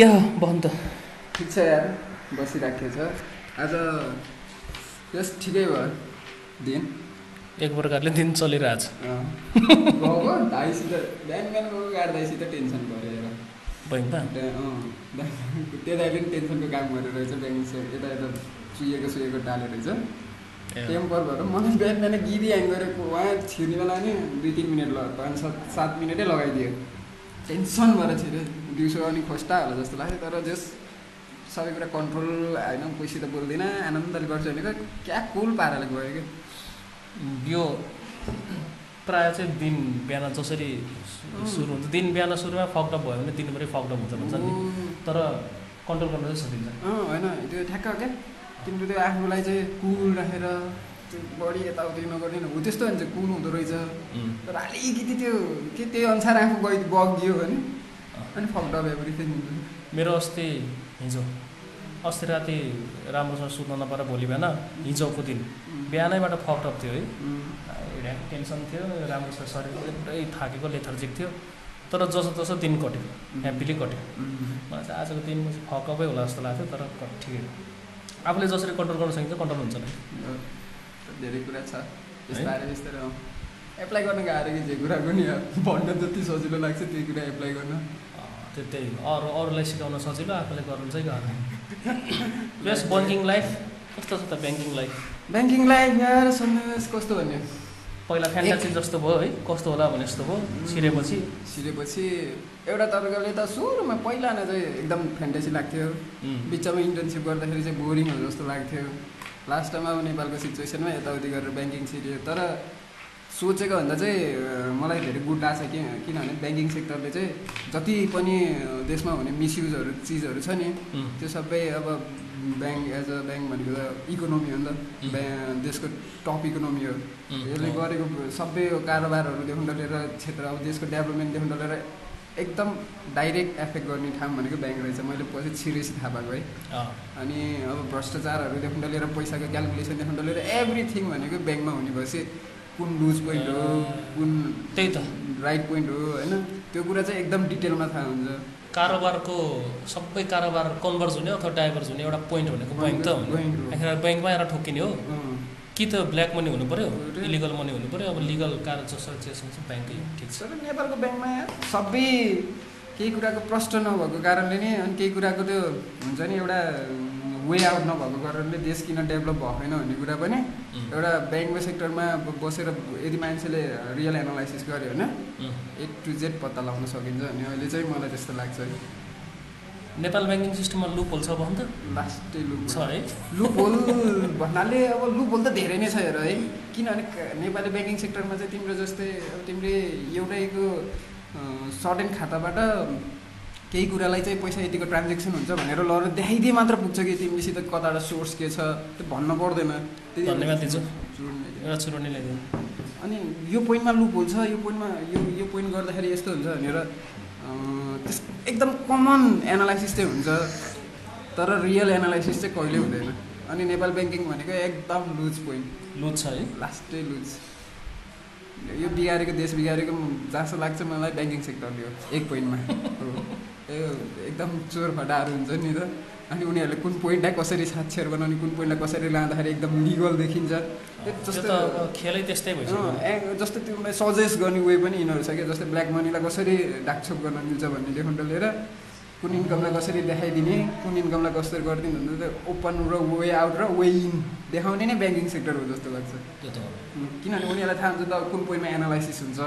क्या हो बन्द? ठिक छ यार बसिराखेको छ। आज यस ठिकै भयो दिन। एक प्रकारले दिन चलिरहेछ। दाइसित बिहान बिहान गएको गाडी दाइसित टेन्सन अँ, दाइ- त्यो दाइले पनि टेन्सनको काम गरेर रहेछ ब्याङ्क यता यता चुहिएको सुहेको टाले रहेछ। टेम्पर भएर मलाई बिहान बिहान गिरी ह्याङ गरेको उहाँ छिर्ने बेला नि दुई तिन मिनट ल पाँच सात सात मिनटै लगाइदियो। टेन्सन भएर छिर्यो दिउँसो अनि खोस्टा होला जस्तो लाग्यो तर जस सबै कुरा कन्ट्रोल होइन कोहीसित बोल्दिनँ आनन्दले गर्छु भनेको क्या कुल पाराले गयो क्या यो प्रायः चाहिँ दिन बिहान जसरी सुरु हुन्छ दिन बिहान सुरुमा फकडप भयो भने दिनभरि फकडप हुन्छ भन्छ नि। तर कन्ट्रोल गर्न चाहिँ सकिन्छ। अँ होइन त्यो ठ्याक्क क्या तिम्रो त्यो आफूलाई चाहिँ कुल राखेर त्यो बढी यताउति नगर्ने हो त्यस्तो भने चाहिँ कुल हुँदो रहेछ। तर अलिकति त्यो के त्यही अनुसार आफू गइ बगियो भने अनि फकडप एभ्रिथिङ मेरो अस्ति हिजो अस्ति राति राम्रोसँग सुत्न नपाएर भोलि बिहान हिजोको दिन बिहानैबाट फकडप थियो है। टेन्सन थियो राम्रोसँग शरीर पुरै थाकेको लेथर्जिक थियो। तर जसो तसो दिन कट्यो ह्याप्पिली कट्यो। मलाई चाहिँ आजको दिन फकअपै होला जस्तो लाग्थ्यो तर ठिकै। आफूले जसरी कन्ट्रोल गर्न सकिन्छ कन्ट्रोल हुन्छ नि। धेरै कुरा छ। बिस्तारै अँ। एप्लाई गर्न गाह्रो कि जे कुराको नि भन्न जति सजिलो लाग्छ त्यही कुरा एप्लाई गर्न। त्यो त्यही हो। अरू अरूलाई सिकाउन सजिलो आफूले गर्नु चाहिँ गाह्रो। प्लस ब्याङ्किङ लाइफ कस्तो छ त ब्याङ्किङ लाइफ ब्याङ्किङ लाइफ यार सन्देश कस्तो भन्ने? पहिला फ्यान्टासी जस्तो भयो है। कस्तो होला भने जस्तो भयो। छिरेपछि सिरेपछि? एउटा तपाईँकोले त सुरुमा पहिला नै चाहिँ एकदम फ्यान्टेसी लाग्थ्यो। बिचमा इन्टर्नसिप गर्दाखेरि चाहिँ बोरिङहरू जस्तो लाग्थ्यो। लास्टमा अब नेपालको सिचुएसनमा यताउति गरेर ब्याङ्किङ सिरियो तर सोचेको भन्दा चाहिँ मलाई धेरै गुड लाग्छ कि किनभने ब्याङ्किङ सेक्टरले चाहिँ जति पनि देशमा हुने मिसयुजहरू चिजहरू छ नि त्यो सबै अब ब्याङ्क एज अ ब्याङ्क भनेको त इकोनोमी हो नि त. ब्या- देशको टप इकोनोमी हो यसले। गरेको सबै कारोबारहरूदेखि लिएर क्षेत्र अब देशको डेभलपमेन्टदेखि लिएर एकदम डाइरेक्ट एफेक्ट गर्ने ठाउँ भनेको ब्याङ्क रहेछ। मैले पछि छिरेपछि थाहा पाएको है। अनि अब भ्रष्टाचारहरूदेखि लिएर पैसाको क्यालकुलेसनदेखि लिएर एभ्रिथिङ भनेको ब्याङ्कमा हुने भएपछि कुन लुज पोइन्ट हो कुन त्यही त। राइट पोइन्ट हो होइन? त्यो कुरा चाहिँ एकदम डिटेलमा थाहा हुन्छ। कारोबारको सबै कारोबार कन्भर्स हुने अथवा डाइभर्स हुने एउटा पोइन्ट भनेको ब्याङ्क त ब्याङ्कमा आएर ठोकिने हो। कि त ब्ल्याक मनी हुनु पऱ्यो। इलिगल मनी हुनु पऱ्यो अब लिगल कार जसो चाहिँ ब्याङ्कै हो, ठिक छ। नेपालको ब्याङ्कमा सबै केही कुराको प्रष्ट नभएको कारणले नै अनि केही कुराको त्यो हुन्छ नि एउटा वे आउट नभएको कारणले देश किन डेभलप भएन भन्ने कुरा पनि एउटा ब्याङ्कको सेक्टरमा बसेर यदि मान्छेले रियल एनालाइसिस गर्यो उम्। ए टु जेड पत्ता लगाउन सकिन्छ अनि अहिले चाहिँ मलाई त्यस्तो लाग्छ नेपाल ब्याङ्किङ सिस्टममा लुप होल छ भन् त। लास्टै लुप छ है। लुप होल भन्नाले अब लुप होल त धेरै नै छ हेर है। किनभने नेपाली ब्याङ्किङ सेक्टरमा चाहिँ तिम्रो जस्तै अब तिमीले एउटैको सर्टेन खाताबाट केही कुरालाई चाहिँ पैसा यतिको ट्रान्जेक्सन हुन्छ भनेर लर देखाइदिए मात्र पुग्छ कि तिमीसित कताबाट सोर्स के छ त्यो भन्न पर्दैन। धन्यवाद अनि यो पोइन्टमा लुप होल छ यो पोइन्टमा यो यो पोइन्ट गर्दाखेरि यस्तो हुन्छ भनेर त्यस एकदम कमन एनालाइसिस चाहिँ हुन्छ तर रियल एनालाइसिस चाहिँ कहिले हुँदैन। अनि नेपाल ब्याङ्किङ भनेको एकदम लुज पोइन्ट लुज छ है? लास्टै लुज यो बिगारेको देश बिगारेको जस्तो लाग्छ मलाई ब्याङ्किङ सेक्टरले हो एक पोइन्टमा हो। एकदम चोर फटाहरू हुन्छ नि त। अनि उनीहरूले कुन पोइन्टलाई कसरी साक्षर बनाउने कुन पोइन्टलाई कसरी लाँदाखेरि एकदम लिगल देखिन्छ। त्यो त्यो जस्तो खेलै त्यस्तै भइसक्यो। जस्तो तिमीलाई सजेस्ट गर्ने वे पनि यिनीहरू छ क्या जस्तै ब्ल्याक मनीलाई कसरी डाकछोप गर्न मिल्छ भन्नेदेखि लिएर कुन इन्कमलाई कसरी देखाइदिने कुन इन्कमलाई कसरी गरिदिने भन्दा त ओपन र वे आउट र वे इन देखाउने नै ब्याङ्किङ सेक्टर हो जस्तो लाग्छ। त्यो किनभने उनीहरूलाई थाहा हुन्छ त कुन पोइन्टमा एनालाइसिस हुन्छ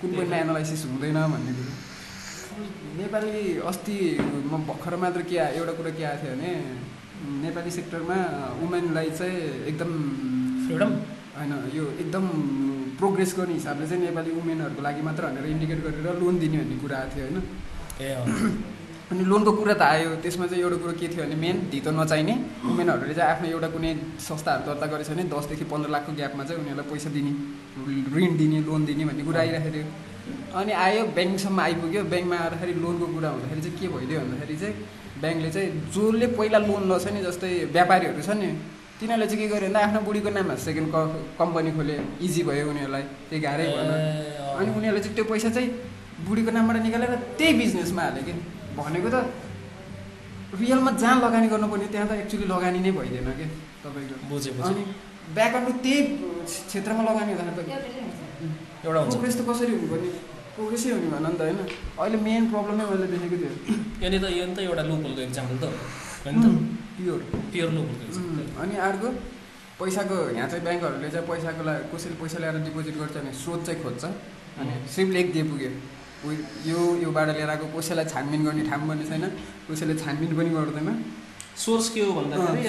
कुन पोइन्टमा एनालाइसिस हुँदैन भन्ने कुरो। नेपाली अस्ति म भर्खर मात्र के एउटा कुरा के आएको थियो भने नेपाली सेक्टरमा वुमेनलाई चाहिँ एकदम फ्रिडम होइन यो एकदम प्रोग्रेस गर्ने हिसाबले चाहिँ नेपाली वुमेनहरूको लागि मात्र भनेर इन्डिकेट गरेर लोन दिने भन्ने कुरा आएको थियो होइन। ए अनि लोनको कुरा त आयो त्यसमा चाहिँ एउटा कुरो के थियो भने मेन धितो नचाहिने वुमेनहरूले चाहिँ आफ्नो एउटा कुनै संस्थाहरू दर्ता गरेछ भने दसदेखि पन्ध्र लाखको ग्यापमा चाहिँ उनीहरूलाई पैसा दिने ऋण दिने लोन दिने भन्ने कुरा आइरहेको थियो। अनि आयो ब्याङ्कसम्म आइपुग्यो। ब्याङ्कमा आउँदाखेरि लोनको कुरा हुँदाखेरि चाहिँ के भइदियो भन्दाखेरि चाहिँ ब्याङ्कले चाहिँ जसले पहिला लोन लछ नि जस्तै व्यापारीहरू छ नि तिनीहरूले चाहिँ के गर्यो भन्दा आफ्नो बुढीको नाममा सेकेन्ड क कम्पनी खोले इजी भयो उनीहरूलाई केही गाह्रै भएन। अनि उनीहरूले चाहिँ त्यो पैसा चाहिँ बुढीको नामबाट निकालेर त्यही बिजनेसमा हाल्यो कि? भनेको त रियलमा जहाँ लगानी गर्नुपर्ने त्यहाँ त एक्चुली लगानी नै भइदिएन कि तपाईँको? अनि ब्याकअन्ड त्यही क्षेत्रमा लगानी हुँदाखेरि त एउटा हुन्छ। प्रोग्रेस त कसरी हुनुपर्ने प्रोग्रेसै हुने भन नि त होइन। अहिले मेन प्रब्लमै मैले देखेको थियो। यहाँनिर त यो नि त एउटा लुपलको इक्जाम्पल त होइन त? प्योर प्योर इक्जाम्पल अनि अर्को पैसाको यहाँ चाहिँ ब्याङ्कहरूले चाहिँ पैसाको लागि कसैले पैसा ल्याएर डिपोजिट गर्छ भने स्रोत चाहिँ खोज्छ। अनि सिर्फ लेखिदिए पुग्यो। उयो यो योबाट लिएर आएको कसैलाई छानबिन गर्ने ठाउँ पनि छैन। कसैले छानबिन पनि गर्दैन। सोर्स के हो भन्दाखेरि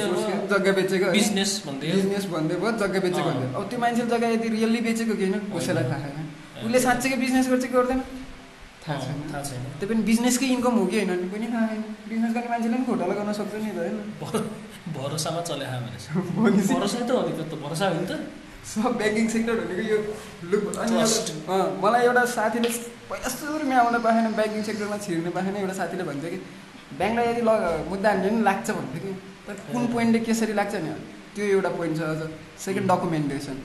जग्गा बेचेको? बिजनेस भन्दै बिजनेस भन्दै भयो जग्गा बेचेको। भन्दै अब त्यो मान्छेले जग्गा यदि रियल्ली बेचेको कि होइन? कसैलाई थाहा छैन। उसले साँच्चैकै बिजनेस गर्छ कि गर्दैन? थाहा छैन। थाहा छैन। त्यो पनि बिजनेसकै इन्कम हो कि होइन? भने पनि थाहा छैन। बिजनेस गर्ने मान्छेले पनि घोटाला गर्न सक्छ नि त होइन? भर- भरोसामा चले भरोसा त हो नि त भरोसा हो नि त। सब ब्याङ्किङ सेक्टर भनेको यो अँ, मलाई एउटा साथीले पहिला सुरुमा आउन पाएन ब्याङ्किङ सेक्टरमा छिर्न पाएन। एउटा साथीले भन्थ्यो कि ब्याङ्कलाई यदि ल मुद्दा हाल्यो भने लाग्छ भन्थ्यो कि तर कुन पोइन्टले कसरी लाग्छ नि त्यो एउटा पोइन्ट छ अझ। सेकेन्ड डकुमेन्टेसन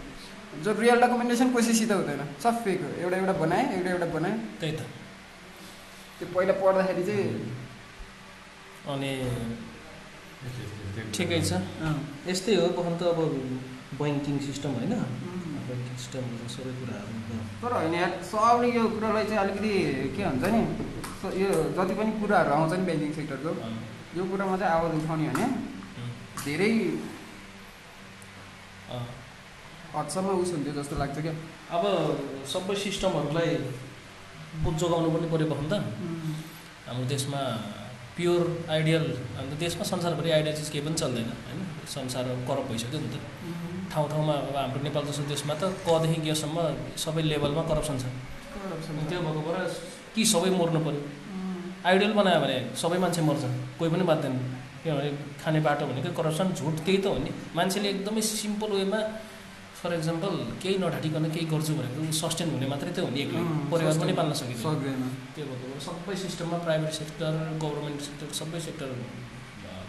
जो रियल डकुमेन्टेसन कसैसित हुँदैन। सब फेक हो। एउटा एउटा बनाएँ एउटा एउटा बनाएँ। त्यही त। त्यो पहिला पढ्दाखेरि चाहिँ अनि ठिकै छ। यस्तै हो। बखन त अब ब्याङ्किङ सिस्टम होइन। ब्याङ्किङ सिस्टमहरू सबै कुराहरू। तर होइन यार सबले यो कुरालाई चाहिँ अलिकति के भन्छ नि यो जति पनि कुराहरू आउँछ नि ब्याङ्किङ सेक्टरको यो कुरामा चाहिँ आवाज उठाउने भने धेरै। हदसम्म उस हुन्थ्यो जस्तो लाग्छ क्या। अब सबै सिस्टमहरूलाई बुझ जोगाउनु पनि पऱ्यो बखन त। हाम्रो देशमा प्योर आइडियल हाम्रो देशमा संसारभरि आइडियल चिज केही पनि चल्दैन होइन? संसार करप्ट भइसक्यो नि त। ठाउँ ठाउँमा अब हाम्रो नेपाल जस्तो देशमा त कदेखि गेसम्म सबै लेभलमा करप्सन छ। त्यो भएको भएर कि सबै मर्नु पऱ्यो आइडियल बनायो भने सबै मान्छे मर्छ कोही पनि बाँच्दैन किनभने खाने बाटो भनेको करप्सन झुट त्यही त हो नि। मान्छेले एकदमै सिम्पल वेमा फर इक्जाम्पल केही नढाँटिकन केही गर्छु भनेको सस्टेन हुने मात्रै त हो नि एक्लै। परिवार पनि पाल्न सकिन्छ सक्दैन। त्यो भएको सबै सिस्टममा प्राइभेट सेक्टर गभर्मेन्ट सेक्टर सबै सेक्टर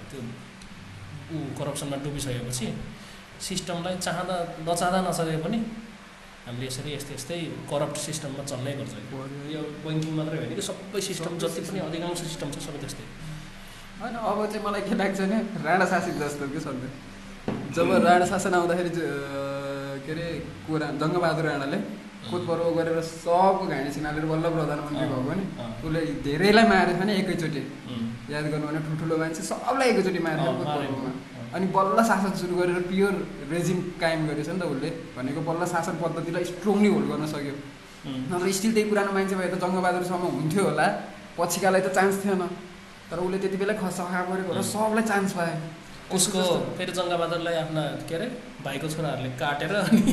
त्यो ऊ करप्सनमा डुबिसकेपछि सिस्टमलाई चाहँदा नचाहँदा नचाहे पनि हामीले यसरी यस्तै यस्तै करप्ट सिस्टममा चल्नै गर्छ। यो ब्याङ्किङ मात्रै होइन कि सबै सिस्टम जति पनि अधिकांश सिस्टम छ सबै त्यस्तै। होइन अब चाहिँ मलाई के लाग्छ भने राणा शासन जस्तो कि सधैँ जब राणा शासन आउँदाखेरि के अरे कुरा जङ्गबहादुर राणाले कोतपर्व गरेर सबको घाँडी छिनालेर बल्ल प्रधानमन्त्री भएको नि उसले धेरैलाई मारेको छ नि एकैचोटि याद गर्नु भने ठुल्ठुलो मान्छे सबलाई एकैचोटि मारेको। कोतपर्वमा अनि बल्ल शासन सुरु गरेर प्योर रेजिम कायम गरेछ नि त उसले। भनेको बल्ल शासन पद्धतिलाई स्ट्रङली होल्ड गर्न सक्यो। नत्र स्टिल त्यही पुरानो मान्छे भए त जङ्गबहादुरसम्म हुन्थ्यो होला। पछिकालाई त चान्स थिएन। तर उसले त्यति बेला खसा गरेको र सबलाई चान्स पायो। उसको फेरि जङ्गबहादुरलाई आफ्ना के अरे भाइको छोराहरूले काटेर अनि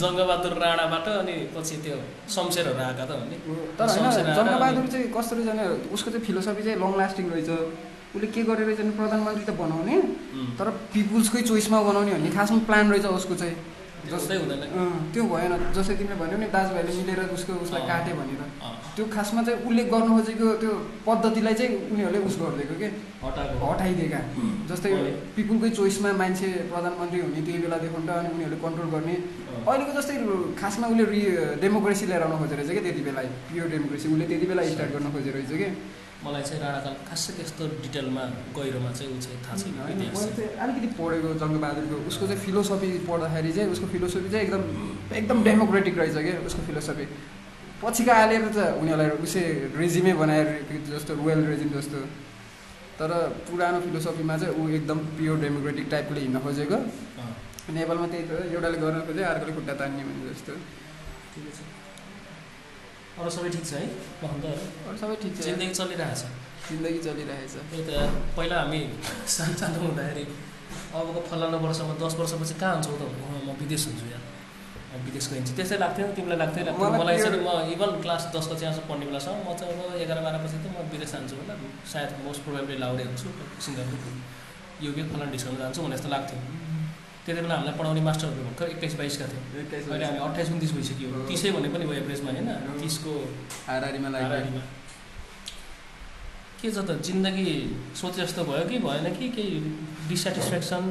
जङ्गबहादुर राणाबाट अनि पछि त्यो शमशेरहरू आएका त भन्ने तर होइन जङ्गबहादुर चाहिँ कस्तो रहेछ भने उसको चाहिँ फिलोसफी चाहिँ लङ लास्टिङ रहेछ। उसले के गरेर रहेछ भने प्रधानमन्त्री त बनाउने। तर पिपुल्सकै चोइसमा बनाउने भन्ने खासमा प्लान रहेछ उसको चाहिँ। जस्तै हुँदैन। त्यो भएन। जस्तै तिमीले भन्यौ नि दाजुभाइले मिलेर उसको उसलाई अँ। काट्यो भनेर। त्यो खासमा चाहिँ उसले गर्नु खोजेको त्यो पद्धतिलाई चाहिँ उनीहरूले उस गरिदिएको के? हटाइदिएका। जस्तै? पिपुलकै चोइसमा मान्छे प्रधानमन्त्री हुने त्यही बेलादेखि त अनि उनीहरूले कन्ट्रोल गर्ने। अहिलेको जस्तै खासमा उसले रि डेमोक्रेसी लिएर आउनु खोजेको रहेछ क्या त्यति बेला? प्योर डेमोक्रेसी उसले त्यति बेला स्टार्ट गर्न खोजेको रहेछ कि? मलाई चाहिँ राणाकाल खासै त्यस्तो डिटेलमा गहिरोमा चाहिँ ऊ चाहिँ थाहा छैन अलिकति पढेको जङ्गबहादुरको उसको चाहिँ फिलोसफी पढ्दाखेरि चाहिँ उसको फिलोसफी चाहिँ एकदम एकदम डेमोक्रेटिक रहेछ क्या उसको फिलोसफी पछिका हालेर त उनीहरूलाई उसै रेजिमै बनाएर जस्तो रोयल रेजिम जस्तो। तर पुरानो फिलोसफीमा चाहिँ ऊ एकदम प्योर डेमोक्रेटिक टाइपले हिँड्न खोजेको। नेपालमा त्यही त एउटाले गर्न खोज्यो अर्कोले खुट्टा तान्ने भने जस्तो। ठिकै छ अरू सबै ठिक छ है? भन्दहरू अरू सबै ठिक छ। जिन्दगी चलिरहेछ। जिन्दगी चलिरहेछ। त्यही त पहिला हामी सानो सानो हुँदाखेरि अबको फलानु वर्षमा दस वर्षपछि कहाँ हुन्छौ त? म विदेश हुन्छु म विदेश गइन्छु त्यस्तै लाग्थ्यो नि तिमीलाई लाग्थ्यो लाग्थ्यो मलाई चाहिँ म इभन क्लास दसको चाहिँ पढ्ने बेलासम्म म चाहिँ अब एघार बाह्र पछि त म विदेश जान्छु होला। सायद मोस्ट प्रोभाबली लाउडे हुन्छु। सिङ्गापुर यो के फलानु डिस्काउन्ट जान्छु भने जस्तो लाग्थ्यो। त्यति बेला हामीलाई पढाउने मास्टरहरू भर्खर एक्काइस बाइसका थियो अहिले हामी अट्ठाइस उन्तिस भइसक्यो। तिसै भने पनि भयो एभरेजमा होइन। तिसको हाराहारीमा के छ त जिन्दगी सोचे जस्तो भयो कि भएन कि केही डिसेटिस्फ्याक्सन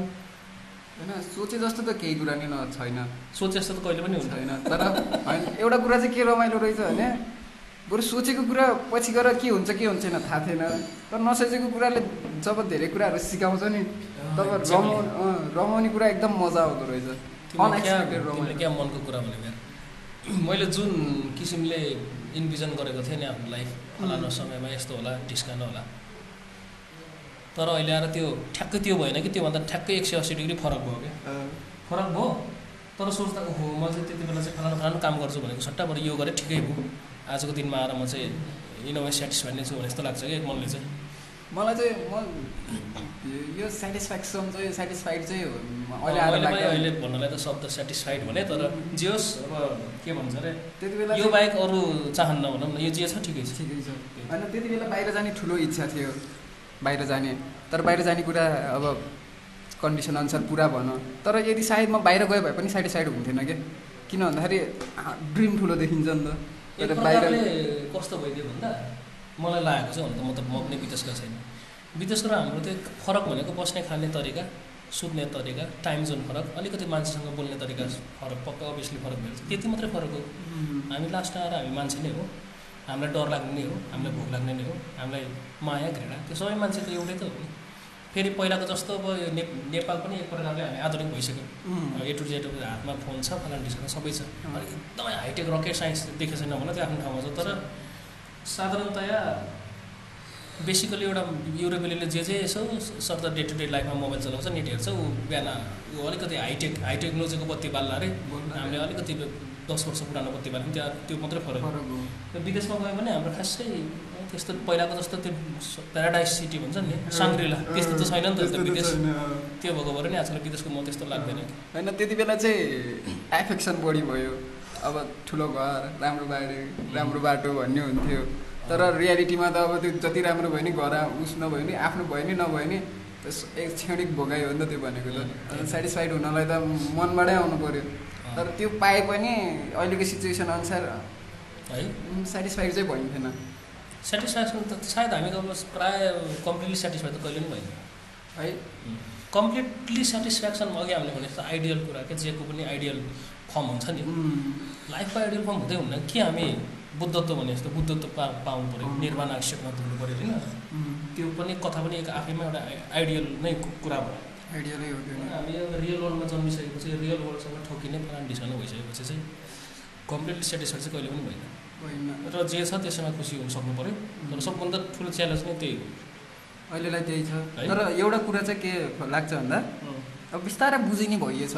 होइन सोचे जस्तो त केही कुरा नि न छैन। सोचे जस्तो त कहिले पनि हुँदैन। छैन तर एउटा कुरा चाहिँ के रमाइलो रहेछ भने बरु सोचेको कुरा पछि गएर के हुन्छ के हुन्छ थाहा थिएन। तर नसोचेको कुराले जब धेरै कुराहरू सिकाउँछ नि तब Exactly. रमाउने कुरा एकदम मजा आउँदो रहेछ। क्या मनको कुरा भनेको? मैले जुन किसिमले इन्भिजन गरेको थिएँ नि आफ्नो लाइफ फलानु समयमा यस्तो होला ढिस्कानु होला। तर अहिले आएर त्यो ठ्याक्कै त्यो भएन कि त्योभन्दा ठ्याक्कै एक सय अस्सी डिग्री फरक भयो क्या। फरक भयो? तर सोच्दा ओहो म चाहिँ त्यति बेला चाहिँ फलानु फलानु काम गर्छु भनेको सट्टाबाट यो गरेँ ठिकै भयो। आजको दिनमा आएर म चाहिँ इन वे सेटिस्फाइड नै छु भने जस्तो लाग्छ कि मनले चाहिँ? मलाई चाहिँ म यो सेटिस्फ्याक्सन चाहिँ सेटिस्फाइड चाहिँ। अहिले भन्नलाई त शब्द सेटिस्फाइड भने तर जे होस् अब के भन्छ अरे त्यति बेला यो बाहेक अरू चाहन्न भनौँ न यो जे छ ठिकै छ। ठिकै छ। होइन त्यति बेला बाहिर जाने ठुलो इच्छा थियो बाहिर जाने। तर बाहिर जाने कुरा अब कन्डिसन अनुसार पुरा भन। तर यदि सायद म बाहिर गयो भए पनि सेटिस्फाइड हुन्थेन क्या किन भन्दाखेरि ड्रिम ठुलो देखिन्छ नि त। तर बाहिर प्रकारले कस्तो भइदियो भन्दा मलाई लागेको चाहिँ हुन त म त म पनि विदेशका छैन। विदेशको र हाम्रो त्यो फरक भनेको बस्ने खाने तरिका सुत्ने तरिका टाइम जोन फरक अलिकति मान्छेसँग बोल्ने तरिका फरक पक्का अभियसली फरक भइहाल्छ त्यति मात्रै फरक हो। हामी लास्टमा आएर हामी मान्छे नै हो। हामीलाई डर लाग्ने नै हो हामीलाई भोक लाग्ने नै हो हामीलाई माया घृणा त्यो सबै मान्छे त एउटै त हो नि। फेरि पहिलाको जस्तो अब यो ने नेपाल पनि एक प्रकारले हामी आधुनिक भइसक्यो। ए टु जेड हातमा फोन छ फलान डिस्क सबै छ। एकदमै हाइटेक रकेट साइन्स देखेको छैन भने त्यो आफ्नो ठाउँमा छ तर साधारणतया बेसिकली एउटा युरोपेलीले जे जे यसो सर्द डे टु डे लाइफमा मोबाइल चलाउँछ नेट हेर्छ ऊ बिहान ऊ अलिकति हाइटेक हाई टेक्नोलोजीको बत्ती बाल्ला अरे हामीले अलिकति दस वर्ष पुरानो बत्ती बाल्यौँ त्यहाँ त्यो मात्रै फरक विदेशमा गयो भने हाम्रो खासै त्यस्तो पहिलाको जस्तो त्यो प्याराडाइस सिटी भन्छ नि साङ्ग्रिला त्यस्तो त छैन नि त विदेश। त्यो भएको भएर नि आजकल विदेशको म त्यस्तो लाग्दैन होइन त्यति बेला चाहिँ एफेक्सन बढी भयो। अब ठुलो घर राम्रो बाटो राम्रो बाटो भन्ने हुन्थ्यो। तर रियालिटीमा त अब त्यो जति राम्रो भयो नि घर उस नभयो नि आफ्नो भयो नि नभयो नि एक क्षणिक भोगाइ हो नि त त्यो भनेको त। सेटिस्फाइड हुनलाई त मनबाटै आउनु पऱ्यो तर त्यो पाए पनि अहिलेको सिचुएसन अनुसार है? सेटिस्फाइड चाहिँ भइन्थेन सेटिस्फ्याक्सन त सायद हामी अब प्रायः कम्प्लिटली सेटिस्फाई त कहिले पनि भएन। है? कम्प्लिटली सेटिस्फ्याक्सन अघि हामीले भने जस्तो आइडियल कुरा के जेको पनि आइडियल फर्म हुन्छ नि। लाइफको आइडियल फर्म हुँदै हुन्न। के हामी बुद्धत्व भने जस्तो बुद्धत्व पा पाउनु पऱ्यो। निर्माण आवश्यकमा पुग्नु पऱ्यो होइन? त्यो पनि कथा पनि एक आफैमा एउटा आइडियल नै कुरा भयो। आइडियलै हो। हामी अब रियल वर्ल्डमा जन्मिसकेपछि रियल वर्ल्डसँग ठोकिने फलान ढिसानो भइसकेपछि चाहिँ कम्प्लिटली सेटिस्फाइड चाहिँ कहिले पनि भएन। र जे छ त्यसैमा खुसी हुन सक्नु पऱ्यो तर सबभन्दा ठुलो च्यालेन्ज नै त्यही अहिलेलाई त्यही छ। है? तर एउटा कुरा चाहिँ के लाग्छ भन्दा हो अब बिस्तारै बुझिने भइएछ।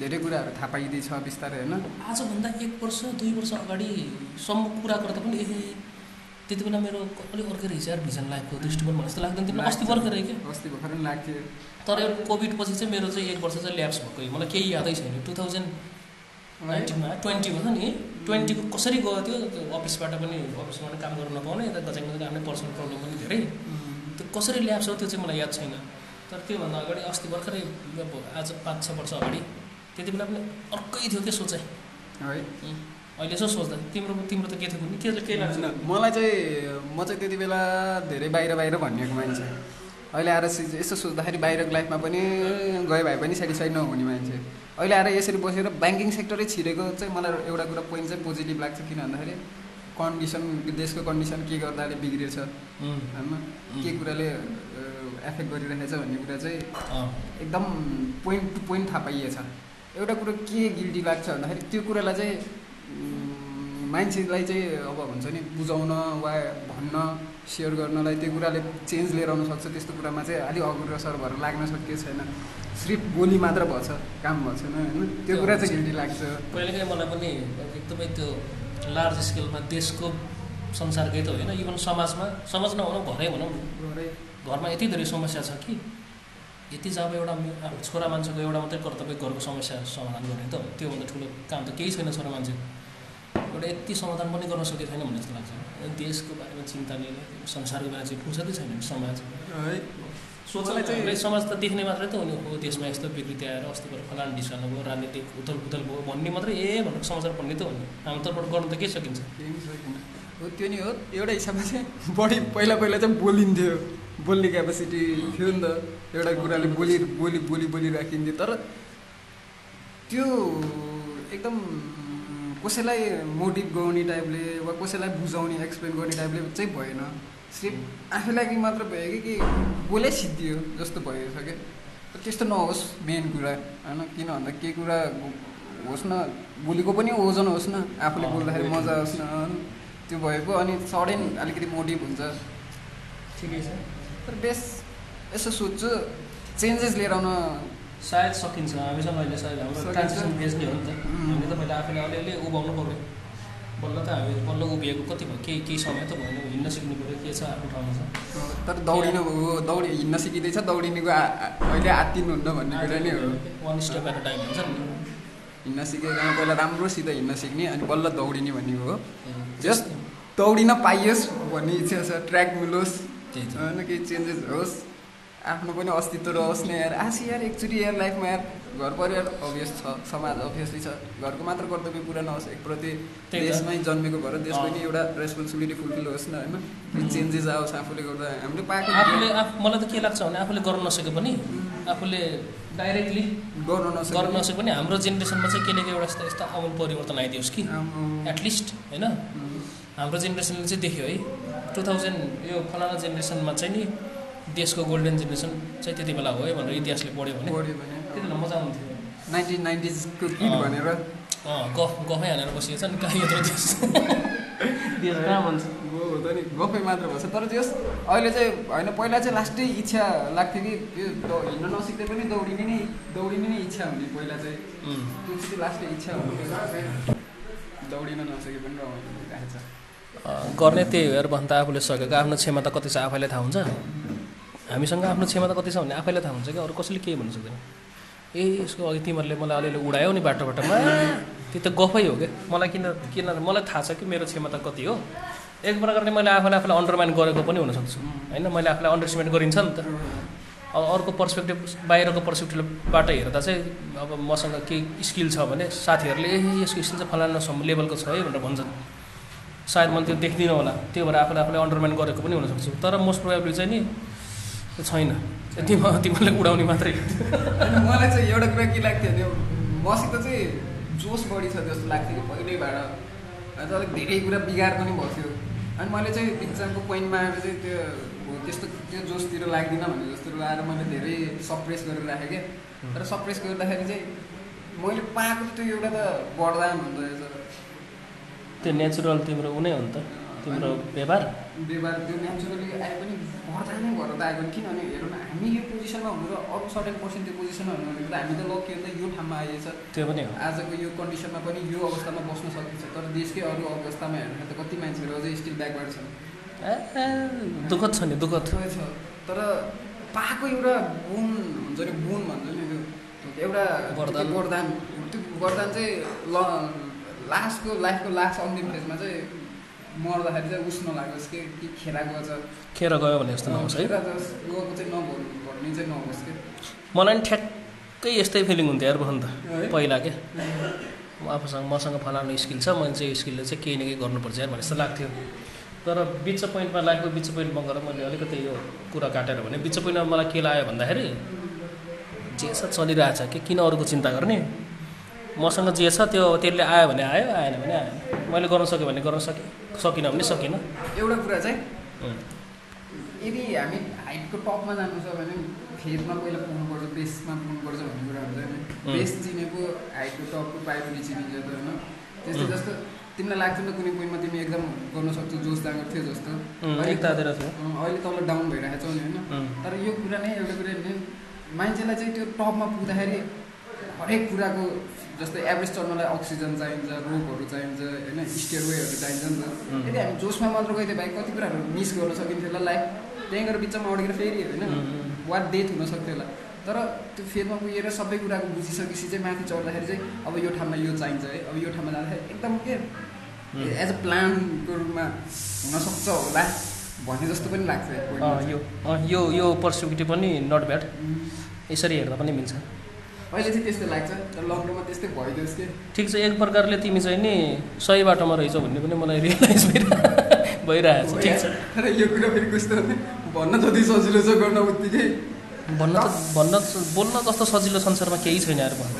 धेरै कुराहरू थाहा पाइँदैछ बिस्तारै होइन? आजभन्दा एक वर्ष दुई वर्ष अगाडिसम्म कुरा गर्दा पनि ए त्यति बेला मेरो अलिक अर्कै रहेछ यार भिजन लाइफको दृष्टिकोण भने जस्तो लाग्दैन। तिमीलाई अस्ति भर्खर क्या अस्ति भर्खर लाग्थ्यो। तर कोभिड पछि चाहिँ मेरो चाहिँ एक वर्ष चाहिँ ल्याब्स भएको मलाई केही यादै छैन। टु थाउजन्ड नाइन्टिनमा ट्वेन्टी भयो नि। ट्वेन्टीको कसरी गयो त्यो? अफिसबाट पनि अफिसमा पनि काम गर्नु नपाउने यता गजाङ गजाङ आफ्नै पर्सनल प्रब्लम पनि धेरै। त्यो कसरी ल्याब्स हो त्यो चाहिँ मलाई याद छैन। तर त्योभन्दा अगाडि अस्ति भर्खरै अब आज पाँच छ वर्ष अगाडि त्यति बेला पनि अर्कै थियो क्या सोचाइ है। अहिले यसो सोच्दा तिम्रो तिम्रो त के थियो भने के के लाग्छ? मलाई चाहिँ म चाहिँ त्यति बेला धेरै बाहिर बाहिर भनिएको मान्छे। अहिले आएर यसो सोच्दाखेरि बाहिरको लाइफमा पनि गयो भए पनि सेटिस्फाइड नहुने मान्छे। अहिले आएर यसरी बसेर ब्याङ्किङ सेक्टरै छिरेको चाहिँ मलाई एउटा कुरा पोइन्ट चाहिँ पोजिटिभ लाग्छ किन भन्दाखेरि कन्डिसन देशको कन्डिसन के गर्दाले बिग्रिएछ। होइन? के कुराले एफेक्ट गरिरहेछ भन्ने कुरा चाहिँ एकदम पोइन्ट टु पोइन्ट थाहा पाइएछ। एउटा कुरो के गिल्टी लाग्छ भन्दाखेरि त्यो कुरालाई चाहिँ मान्छेलाई चाहिँ अब हुन्छ नि बुझाउन वा भन्न सेयर गर्नलाई त्यो कुराले चेन्ज लिएर आउन सक्छ त्यस्तो कुरामा चाहिँ अलिक अग्रसर भएर लाग्न सकेको छैन। सिर्फ बोली मात्र भएछ काम भएको छैन होइन। त्यो कुरा चाहिँ गिल्टी लाग्छ। कहिलेकाहीँ मलाई पनि एकदमै त्यो लार्ज स्केलमा देशको संसारकै त होइन इभन समाजमा समाज नभनौँ घरै भनौँ। घरमा यति धेरै समस्या छ कि यति जब एउटा छोरा मान्छेको एउटा मात्रै कर्तव्य घरको समस्या समाधान गर्ने त त्योभन्दा ठुलो काम त केही छैन छोरा मान्छे एउटा यति समाधान पनि गर्न सकेको छैन भन्ने जस्तो लाग्छ। देशको बारेमा चिन्ता लिने संसारको बारेमा चाहिँ फुर्सदै छैन। समाज। है चाहिँ समाज त देख्ने मात्रै त हो नि हो। देशमा यस्तो विकृति आएर अस्ति भएर फलान ढिसानो भयो राजनीतिक उथल पुथल भयो भन्ने मात्रै ए भनेर समाचार पढ्ने त हो नि हाम्रो तर्फबाट गर्नु त के सकिन्छ। हो त्यो नि हो। एउटा हिसाबमा चाहिँ बढी पहिला पहिला चाहिँ बोलिन्थ्यो। बोल्ने क्यापेसिटी थियो नि त। एउटा कुराले बोली बोली बोली बोली राखिन्थ्यो। तर त्यो एकदम कसैलाई मोटिभ गर्ने टाइपले वा कसैलाई बुझाउने एक्सप्लेन गर्ने टाइपले चाहिँ भएन। सिर्फ आफै लागि मात्र भयो कि कि बोलै सिद्धियो जस्तो भएछ क्या त्यस्तो नहोस् मेन कुरा होइन? किन भन्दा केही कुरा होस् न भोलिको पनि ओजन होस् न आफूले बोल्दाखेरि मजा होस्। न? त्यो भएको अनि सडन अलिकति मोटिभ हुन्छ। ठिकै छ। तर बेस यसो सोध्छु चेन्जेस लिएर आउन सायद सकिन्छ हामीसँग अहिले सायद हाम्रो। ट्रान्जेक्सन फेज नै हो नि त. हामीले त मैले आफैले अलिअलि उभाउनु पऱ्यो। बल्ल त हामी बल्ल उभिएको कति भयो? केही केही समय त भएन। हिँड्न सिक्नु पऱ्यो। के छ? आफ्नो ठाउँमा छ। तर दौडिनु दौडी हिँड्न सिकिँदैछ। दौडिनेको अहिले आत्तिनुहुन्न भन्ने कुरा नै हो। वान स्टेप एट टाइम हुन्छ नि। हिँड्न सिकेकोमा पहिला राम्रोसित हिँड्न सिक्ने अनि बल्ल दौडिने भन्ने हो। जस्ट दौडिन पाइयोस् भन्ने इच्छा छ। ट्र्याक मिलोस् होइन केही चेन्जेस होस्। आफ्नो पनि अस्तित्व रहोस् न यार। आसी यार एकचोटि यार लाइफमा यार घर परिवार अभियस छ समाज अभियसली छ। घरको मात्र कर्तव्य पुरा नहोस् एकप्रति। देशमै जन्मेको भएर देशको अँ। नि एउटा रेस्पोन्सिबिलिटी फुलफिल होस् न होइन? चेन्जेस आओस् आफूले गर्दा हामीले पाएको आफूले आफ मलाई त के लाग्छ भने आफूले गर्न नसके पनि आफूले डाइरेक्टली गर्न गर्न नसक्ने नसके पनि हाम्रो जेनेरेसनमा चाहिँ केही न केही एउटा यस्तो यस्तो आमूल परिवर्तन आइदियोस् कि। एटलिस्ट होइन? हाम्रो जेनेरेसनले चाहिँ देख्यो है। टु थाउजन्ड यो फलाना जेनेरेसनमा चाहिँ नि देशको गोल्डन जेनेरेसन चाहिँ त्यति बेला हो है भनेर इतिहासले पढ्यो भने। त्यति बेला मजा आउँथ्यो। नाइन्टिन नाइन्टिजको अँ। भनेर। गफ गफै हानेर बसिएको छ नि कहाँ यत्रो देश। देश कहाँ भन्छ? गो हो त नि। गफै मात्र भएछ तर त्यस अहिले चाहिँ होइन पहिला चाहिँ लास्टै इच्छा लाग्थ्यो कि यो दौ- हिँड्न नसिक्दै पनि दौडिने नै दौडिने नै इच्छा हुने पहिला चाहिँ. त्यो चाहिँ लास्टै इच्छा हुने दौडिन नसके पनि रमाइलो भइरहेको छ अँ, गर्ने त्यही हो भन्दा आफूले सकेको आफ्नो क्षमता कति छ आफैलाई थाहा हुन्छ? हामीसँग आफ्नो क्षमता कति छ भन्ने आफैलाई थाहा हुन्छ क्या अरू कसैले केही भन्नु सक्दैन। ए यसको अघि तिमीहरूले मलाई अलिअलि उडायौ नि बाटो बाटोमा त्यो त गफै हो क्या मलाई किन किन मलाई थाहा छ कि मेरो क्षमता कति हो। एक प्रकारले मैले आफूले आफूलाई अन्डरमाइन गरेको पनि हुनसक्छु होइन मैले आफूलाई अन्डरस्टिमेट गरिन्छ नि त। अब अर्को पर्सपेक्टिभ बाहिरको पर्सपेक्टिभबाट हेर्दा चाहिँ अब मसँग केही स्किल छ भने साथीहरूले ए यसको स्किल चाहिँ फलाना सम लेभलको छ है भनेर भन्छन्। सायद मैले त्यो देख्दिनँ होला। त्यो भएर आफूले आफूले अन्डरमाइन गरेको पनि हुनसक्छु तर मोस्ट प्रोभाबली चाहिँ नि त्यो छैन। तिमी तिमीले उडाउने मात्रै। मलाई चाहिँ एउटा कुरा के लाग्थ्यो भने मसित चाहिँ जोस बढी छ जस्तो लाग्थ्यो कि पहिल्यैबाट। अन्त अलिक धेरै कुरा बिगार पनि भएको थियो अनि मैले चाहिँ इक्जामको पोइन्टमा आएर चाहिँ त्यो त्यस्तो त्यो जोसतिर लाग्दिनँ भन्ने जस्तो आएर मैले धेरै सप्रेस गरेर राखेँ क्या। तर सप्रेस गर्दाखेरि चाहिँ मैले पाएको त्यो एउटा त वरदान हुँदो रहेछ। त्यो नेचुरल तिम्रो उ नै हो नि त। तिम्रो व्यवहार? व्यवहार त्यो नेचुरली आए पनि वरदानै भएर त आएको नि किनभने हेरौँ न हामी यो पोजिसनमा हुनु र अरू सर्टेन पर्सेन्ट त्यो पोजिसनमा हुनु भनेको त हामी त लकी हो नि त यो ठाउँमा आइएछ त्यो पनि हो। आजको यो कन्डिसनमा पनि यो अवस्थामा बस्न सकिन्छ। तर देशकै अरू अवस्थामा हेर्नु त कति मान्छेहरू अझै स्टिल ब्याकवर्ड छन्। ए दुःखद छ नि दुःखद। छ। तर पाएको एउटा गुण हुन्छ नि गुण भन्छ नि त्यो। एउटा वरदान। वरदान। त्यो वरदान चाहिँ ल लास्टको लाइफको लास्ट अन्तिम फेजमा चाहिँ मर्दाखेरि चाहिँ उस नलागोस् कि कि खेरा गएछ खेर गयो भने जस्तो नहोस् है। गएको चाहिँ नभन्नु भन्ने चाहिँ नहोस् कि। मलाई नि ठ्याक्कै यस्तै फिलिङ हुन्थ्यो यार भन त? पहिला के? आफूसँग मसँग फलानु स्किल छ मैले चाहिँ स्किलले चाहिँ केही न केही गर्नुपर्छ यार भने जस्तो लाग्थ्यो। तर बिच पोइन्टमा लाइफको बिच पोइन्टमा गएर मैले अलिकति यो कुरा काटेर भने बिच पोइन्टमा मलाई के लाग्यो भन्दाखेरि जे छ चलिरहेछ। कि किन अरूको चिन्ता गर्ने? मसँग जे छ त्यो त्यसले आयो भने आयो आएन भने आएन मैले गर्न सक्यो भने गर्न सकेँ सकिनँ भने सकिनँ एउटा कुरा चाहिँ. यदि हामी हाइटको टपमा जानु छ भने फेदमा पहिला पुग्नुपर्छ बेसमा पुग्नुपर्छ भन्ने कुरा हुन्छ होइन. बेस चिनेको हाइटको टपको प्रायोरिटी चिनिन्छ त होइन त्यस्तै. जस्तो तिमीलाई लाग्थ्यो नि कुनै पोइन्टमा तिमी एकदम गर्न सक्छौ जोस जाँगर थियो जस्तो अहिले- तल डाउन भइरहेको छौ नि होइन. तर यो कुरा नै एउटा कुरा मान्छेलाई चाहिँ त्यो टपमा पुग्दाखेरि हरेक कुराको जस्तै एभरेज चल्नलाई अक्सिजन चाहिन्छ रोगहरू चाहिन्छ होइन स्टेरोइडहरू चाहिन्छ नि त. यदि हामी जोसमा मात्र गइदियो भाइ कति कुराहरू मिस गर्न सकिन्थ्यो होला लाइफ त्यहीँ गएर बिचमा अड्केर फेरि होइन. वा डेथ हुन सक्थ्यो होला तर त्यो फेदमा पुगेर सबै कुराको बुझिसकेपछि चाहिँ माथि चढ्दाखेरि चाहिँ अब यो ठाउँमा यो चाहिन्छ है अब यो ठाउँमा जाँदाखेरि एकदम के. एज अ प्लानको रूपमा हुनसक्छ होला भने जस्तो पनि लाग्छ। यो यो यो पर्सपेक्टिभ पनि नट ब्याड. यसरी हेर्दा पनि मिल्छ अहिले चाहिँ त्यस्तो लाग्छ। तर लकडाउनमा त्यस्तै भइदियोस् कि ठिक छ एक प्रकारले तिमी चाहिँ नि सही बाटोमा रहेछौ भन्ने पनि मलाई रियलाइज भइरह भइरहेको छ ठिक छ। तर यो कुरा फेरि कस्तो भने भन्न जति सजिलो छ गर्न उत्तिकै। भन्न त भन्न बोल्न जस्तो सजिलो संसारमा केही छैन यार भन्न।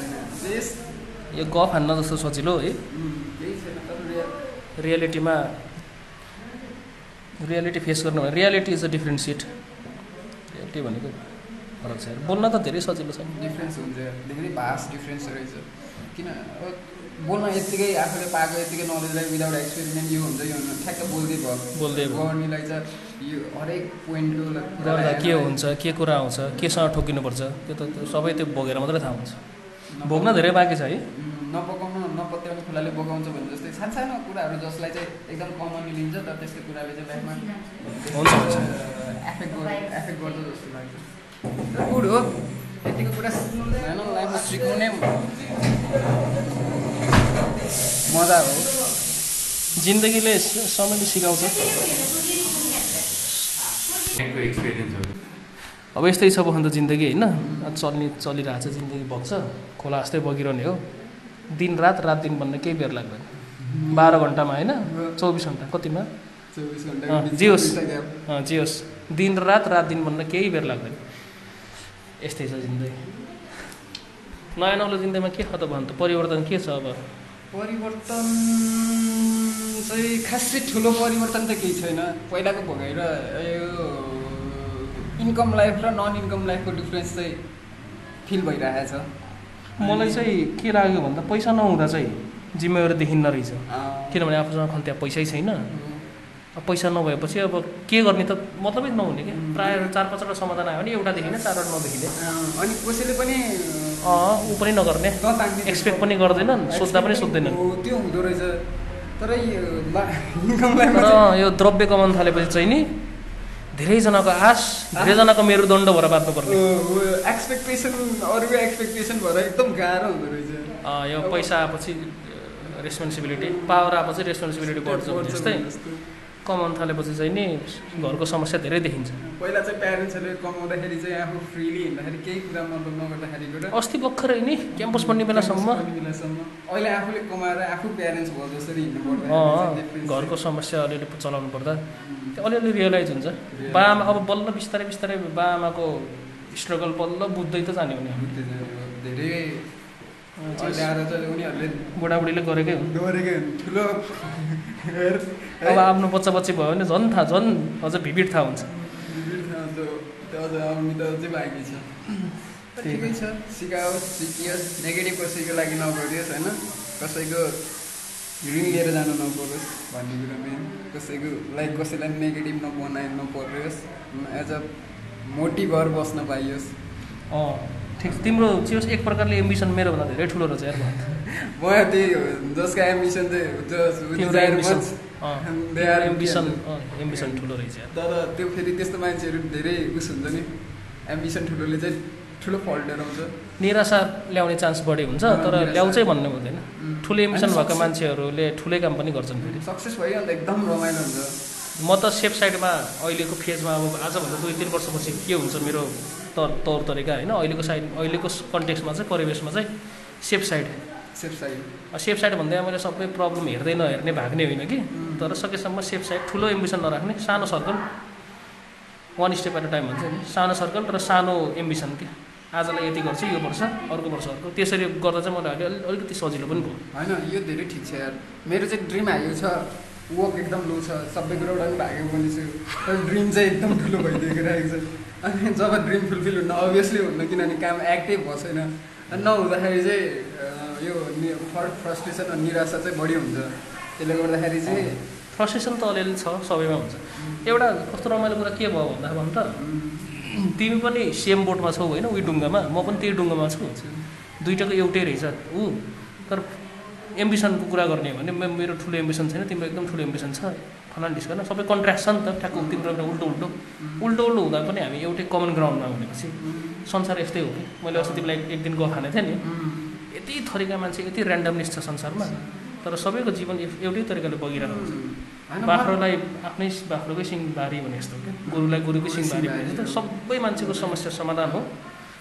यो गफ हान्न जस्तो सजिलो है केही छैन तर रियल रियालिटीमा रियालिटी फेस गर्नु भने reality is a different shit reality भनेको फरक छ बोल्न त धेरै सजिलो छ। डिफ्रेन्स हुन्छ धेरै भास्ट डिफ्रेन्स रहेछ। किन अब बोल्न यत्तिकै आफूले पाएको यत्तिकै नलेजलाई विदाउट एक्सपेरिमेन्ट यो हुन्छ यो हुन्छ। ठ्याक्क बोल्दै भयो। बोल्दै गर्नेलाई चाहिँ यो हरेक पोइन्टको गर्दा के हुन्छ के कुरा आउँछ केसँग ठोकिनुपर्छ त्यो त सबै त्यो भोगेर मात्रै थाहा हुन्छ। भोग्न धेरै बाँकी छ है। नपकाउनु नपत्याउने खुलाले बगाउँछ भने जस्तै सानसानो कुराहरू जसलाई चाहिँ एकदम कमनली लिन्छ तर त्यस्तो कुराले चाहिँ लाइफमा एफेक्ट गर् एफेक्ट गर्छ जस्तो लाग्छ। गुड हो यतिको कुरा सिक्नु होइन लाइफमा सिक्नु नै मजा हो जिन्दगीले समयले सिकाउँछ अब यस्तै छ बखन त जिन्दगी होइन चल्ने चलिरहेको छ जिन्दगी बग्छ खोला जस्तै बगिरहने हो दिन रात रात दिन भन्न केही बेर लाग्दैन बाह्र घन्टामा होइन चौबिस घन्टा कतिमा चौबिस अँ, घन्टा जे होस् जे होस् दिन रात रात दिन भन्न केही बेर लाग्दैन यस्तै छ जिन्दगी। नयाँ नौलो जिन्दगीमा के छ त भन्नु त? परिवर्तन के छ अब? परिवर्तन चाहिँ खासै ठुलो परिवर्तन त केही छैन। पहिलाको भोगाइ र यो इन्कम लाइफ र नन इन्कम लाइफको डिफ्रेन्स चाहिँ फिल भइरहेछ। मलाई चाहिँ के लाग्यो भन्दा पैसा नहुँदा चाहिँ जिम्मेवारी देखिन्न रहेछ। किनभने आफूसँग खन्त्या पैसै छैन। पैसा नभएपछि अब के गर्ने त मतलबै नहुने क्या। प्रायः चार पाँचवटा समाधान आयो भने एउटादेखि नै चारवटा नदेखिने। अनि कसैले पनि ऊ पनि नगर्ने। एक्सपेक्ट पनि गर्दैनन् सोच्दा पनि सोध्दैनन् त्यो हुँदो रहेछ। तर यो द्रव्य कमाउनु थालेपछि चाहिँ नि धेरैजनाको आश धेरैजनाको मेरुदण्ड भएर बाँच्नु पर्ने। एक्सपेक्टेसन अरूको एक्सपेक्टेसन भएर एकदम गाह्रो हुँदो रहेछ। यो पैसा आएपछि रेस्पोन्सिबिलिटी पावर आएपछि रेस्पोन्सिबिलिटी बढ्छ जस्तै। कमाउनु थालेपछि चाहिँ नि घरको समस्या धेरै देखिन्छ। पहिला चाहिँ प्यारेन्ट्सहरूले कमाउँदाखेरि चाहिँ आफू फ्रिली हिँड्दाखेरि केही कुरा मतलब नगर्दाखेरिबाट अस्ति भर्खरै नि क्याम्पस पढ्ने बेलासम्म। अहिले आफूले कमाएर आफू प्यारेन्ट्स भयो जसरी हिँड्नु घरको समस्या अलिअलि चलाउनु पर्दा। त्यो अलिअलि रियलाइज हुन्छ। बा आमा अब बल्ल बिस्तारै बिस्तारै बा आमाको स्ट्रगल बल्ल बुझ्दै त जाने हुने धेरै चाहिँ उनीहरूले बुढाबुढीले गरेकै हो। गरेकै हुन्। ठुलो अब आफ्नो बच्चा बच्ची भयो भने झन् थाहा झन् अझ भिभिड थाहा हुन्छ। बाँकी छ। ठिकै छ। सिकाओस् सिकियोस्। नेगेटिभ कसैको लागि नगरियोस् होइन? कसैको ऋण लिएर जानु नपरोस् भन्ने कुरा मेन कसैको लाइक कसैलाई नेगेटिभ नबनाइ नपरोस्। एज अ मोटिभर बस्न पाइयोस्। अँ। ठिक। तिम्रो चियोस् एक प्रकारले एम्बिसन मेरोभन्दा धेरै ठुलो रहेछ यार म त्यही जसको एम्बिसन चाहिँ एम्बिसन एम्बिसन ठुलो रहेछ यार। तर त्यो फेरि त्यस्तो मान्छेहरू धेरै उस हुन्छ नि। एम्बिसन ठुलोले चाहिँ ठुलो फल्ट डराउँछ। निराशा ल्याउने चान्स बढी हुन्छ तर। ल्याउँछै भन्नु हुँदैन. ठुलो एम्बिसन भएको मान्छेहरूले ठुलै काम पनि गर्छन् फेरि। सक्सेस भयो अन्त एकदम रमाइलो हुन्छ। म त सेफ साइडमा अहिलेको फेजमा अब आजभन्दा दुई तिन वर्षपछि के हुन्छ मेरो तर तौर तरिका होइन। अहिलेको साइड अहिलेको कन्टेक्समा चाहिँ परिवेशमा चाहिँ safe side safe side safe side भन्दा मैले सबै प्रब्लम हेर्दै नहेर्ने भाग्ने होइन कि। तर सकेसम्म सेफ साइड ठुलो एम्बिसन नराख्ने सानो circle one step at a time भन्छ नि। सानो सर्कल र सानो एम्बिसन के। आजलाई यति गर्छु यो वर्ष अर्को वर्ष अर्को। त्यसरी गर्दा चाहिँ मलाई अलि अलिकति सजिलो पनि भयो। होइन यो धेरै ठिक छ यार। मेरो चाहिँ ड्रिम हाइयो छ। वर्क एकदम लो छ। सबै कुराबाट पनि भागेको पनि छु तर ड्रिम चाहिँ एकदम ठुलो भइदिएको रहेको छ अनि जब ड्रिम फुलफिल हुन्न अभियसली हुन्न किनभने काम एक्टिभ भएको छैन अनि नहुँदाखेरि चाहिँ यो नि फर फ्रस्ट्रेसन र निराशा चाहिँ बढी हुन्छ। त्यसले गर्दाखेरि चाहिँ फ्रस्ट्रेसन त अलिअलि छ सबैमा हुन्छ। एउटा कस्तो रमाइलो कुरा के भयो भन्दा भन् त तिमी पनि सेम बोटमा छौ होइन उही डुङ्गामा। म पनि त्यही डुङ्गामा छु। दुइटाको एउटै रहेछ। ऊ। तर एम्बिसनको कुरा गर्ने हो भने मेरो ठुलो एम्बिसन छैन तिम्रो एकदम ठुलो एम्बिसन छ फलान डिस्कन सबै कन्ट्रास्ट छ नि त ठ्याक्क तिम्रो एउटा उल्टो उल्टो। उल्टो उल्टो हुँदा पनि हामी एउटै कमन ग्राउन्डमा भनेपछि संसार यस्तै हो। कि मैले अस्ति तिमीलाई एक दिन गफ हानेको थिएँ नि। यति थरीका मान्छे यति ऱ्यान्डमनेस छ संसारमा तर सबैको जीवन एउटै तरिकाले बगिरहेको हुन्छ। बाख्रोलाई आफ्नै बाख्रोकै सिंहबारी भने जस्तो क्या। गुरुलाई गुरुकै सिंहबारी भने जस्तो सबै मान्छेको समस्या समाधान हो।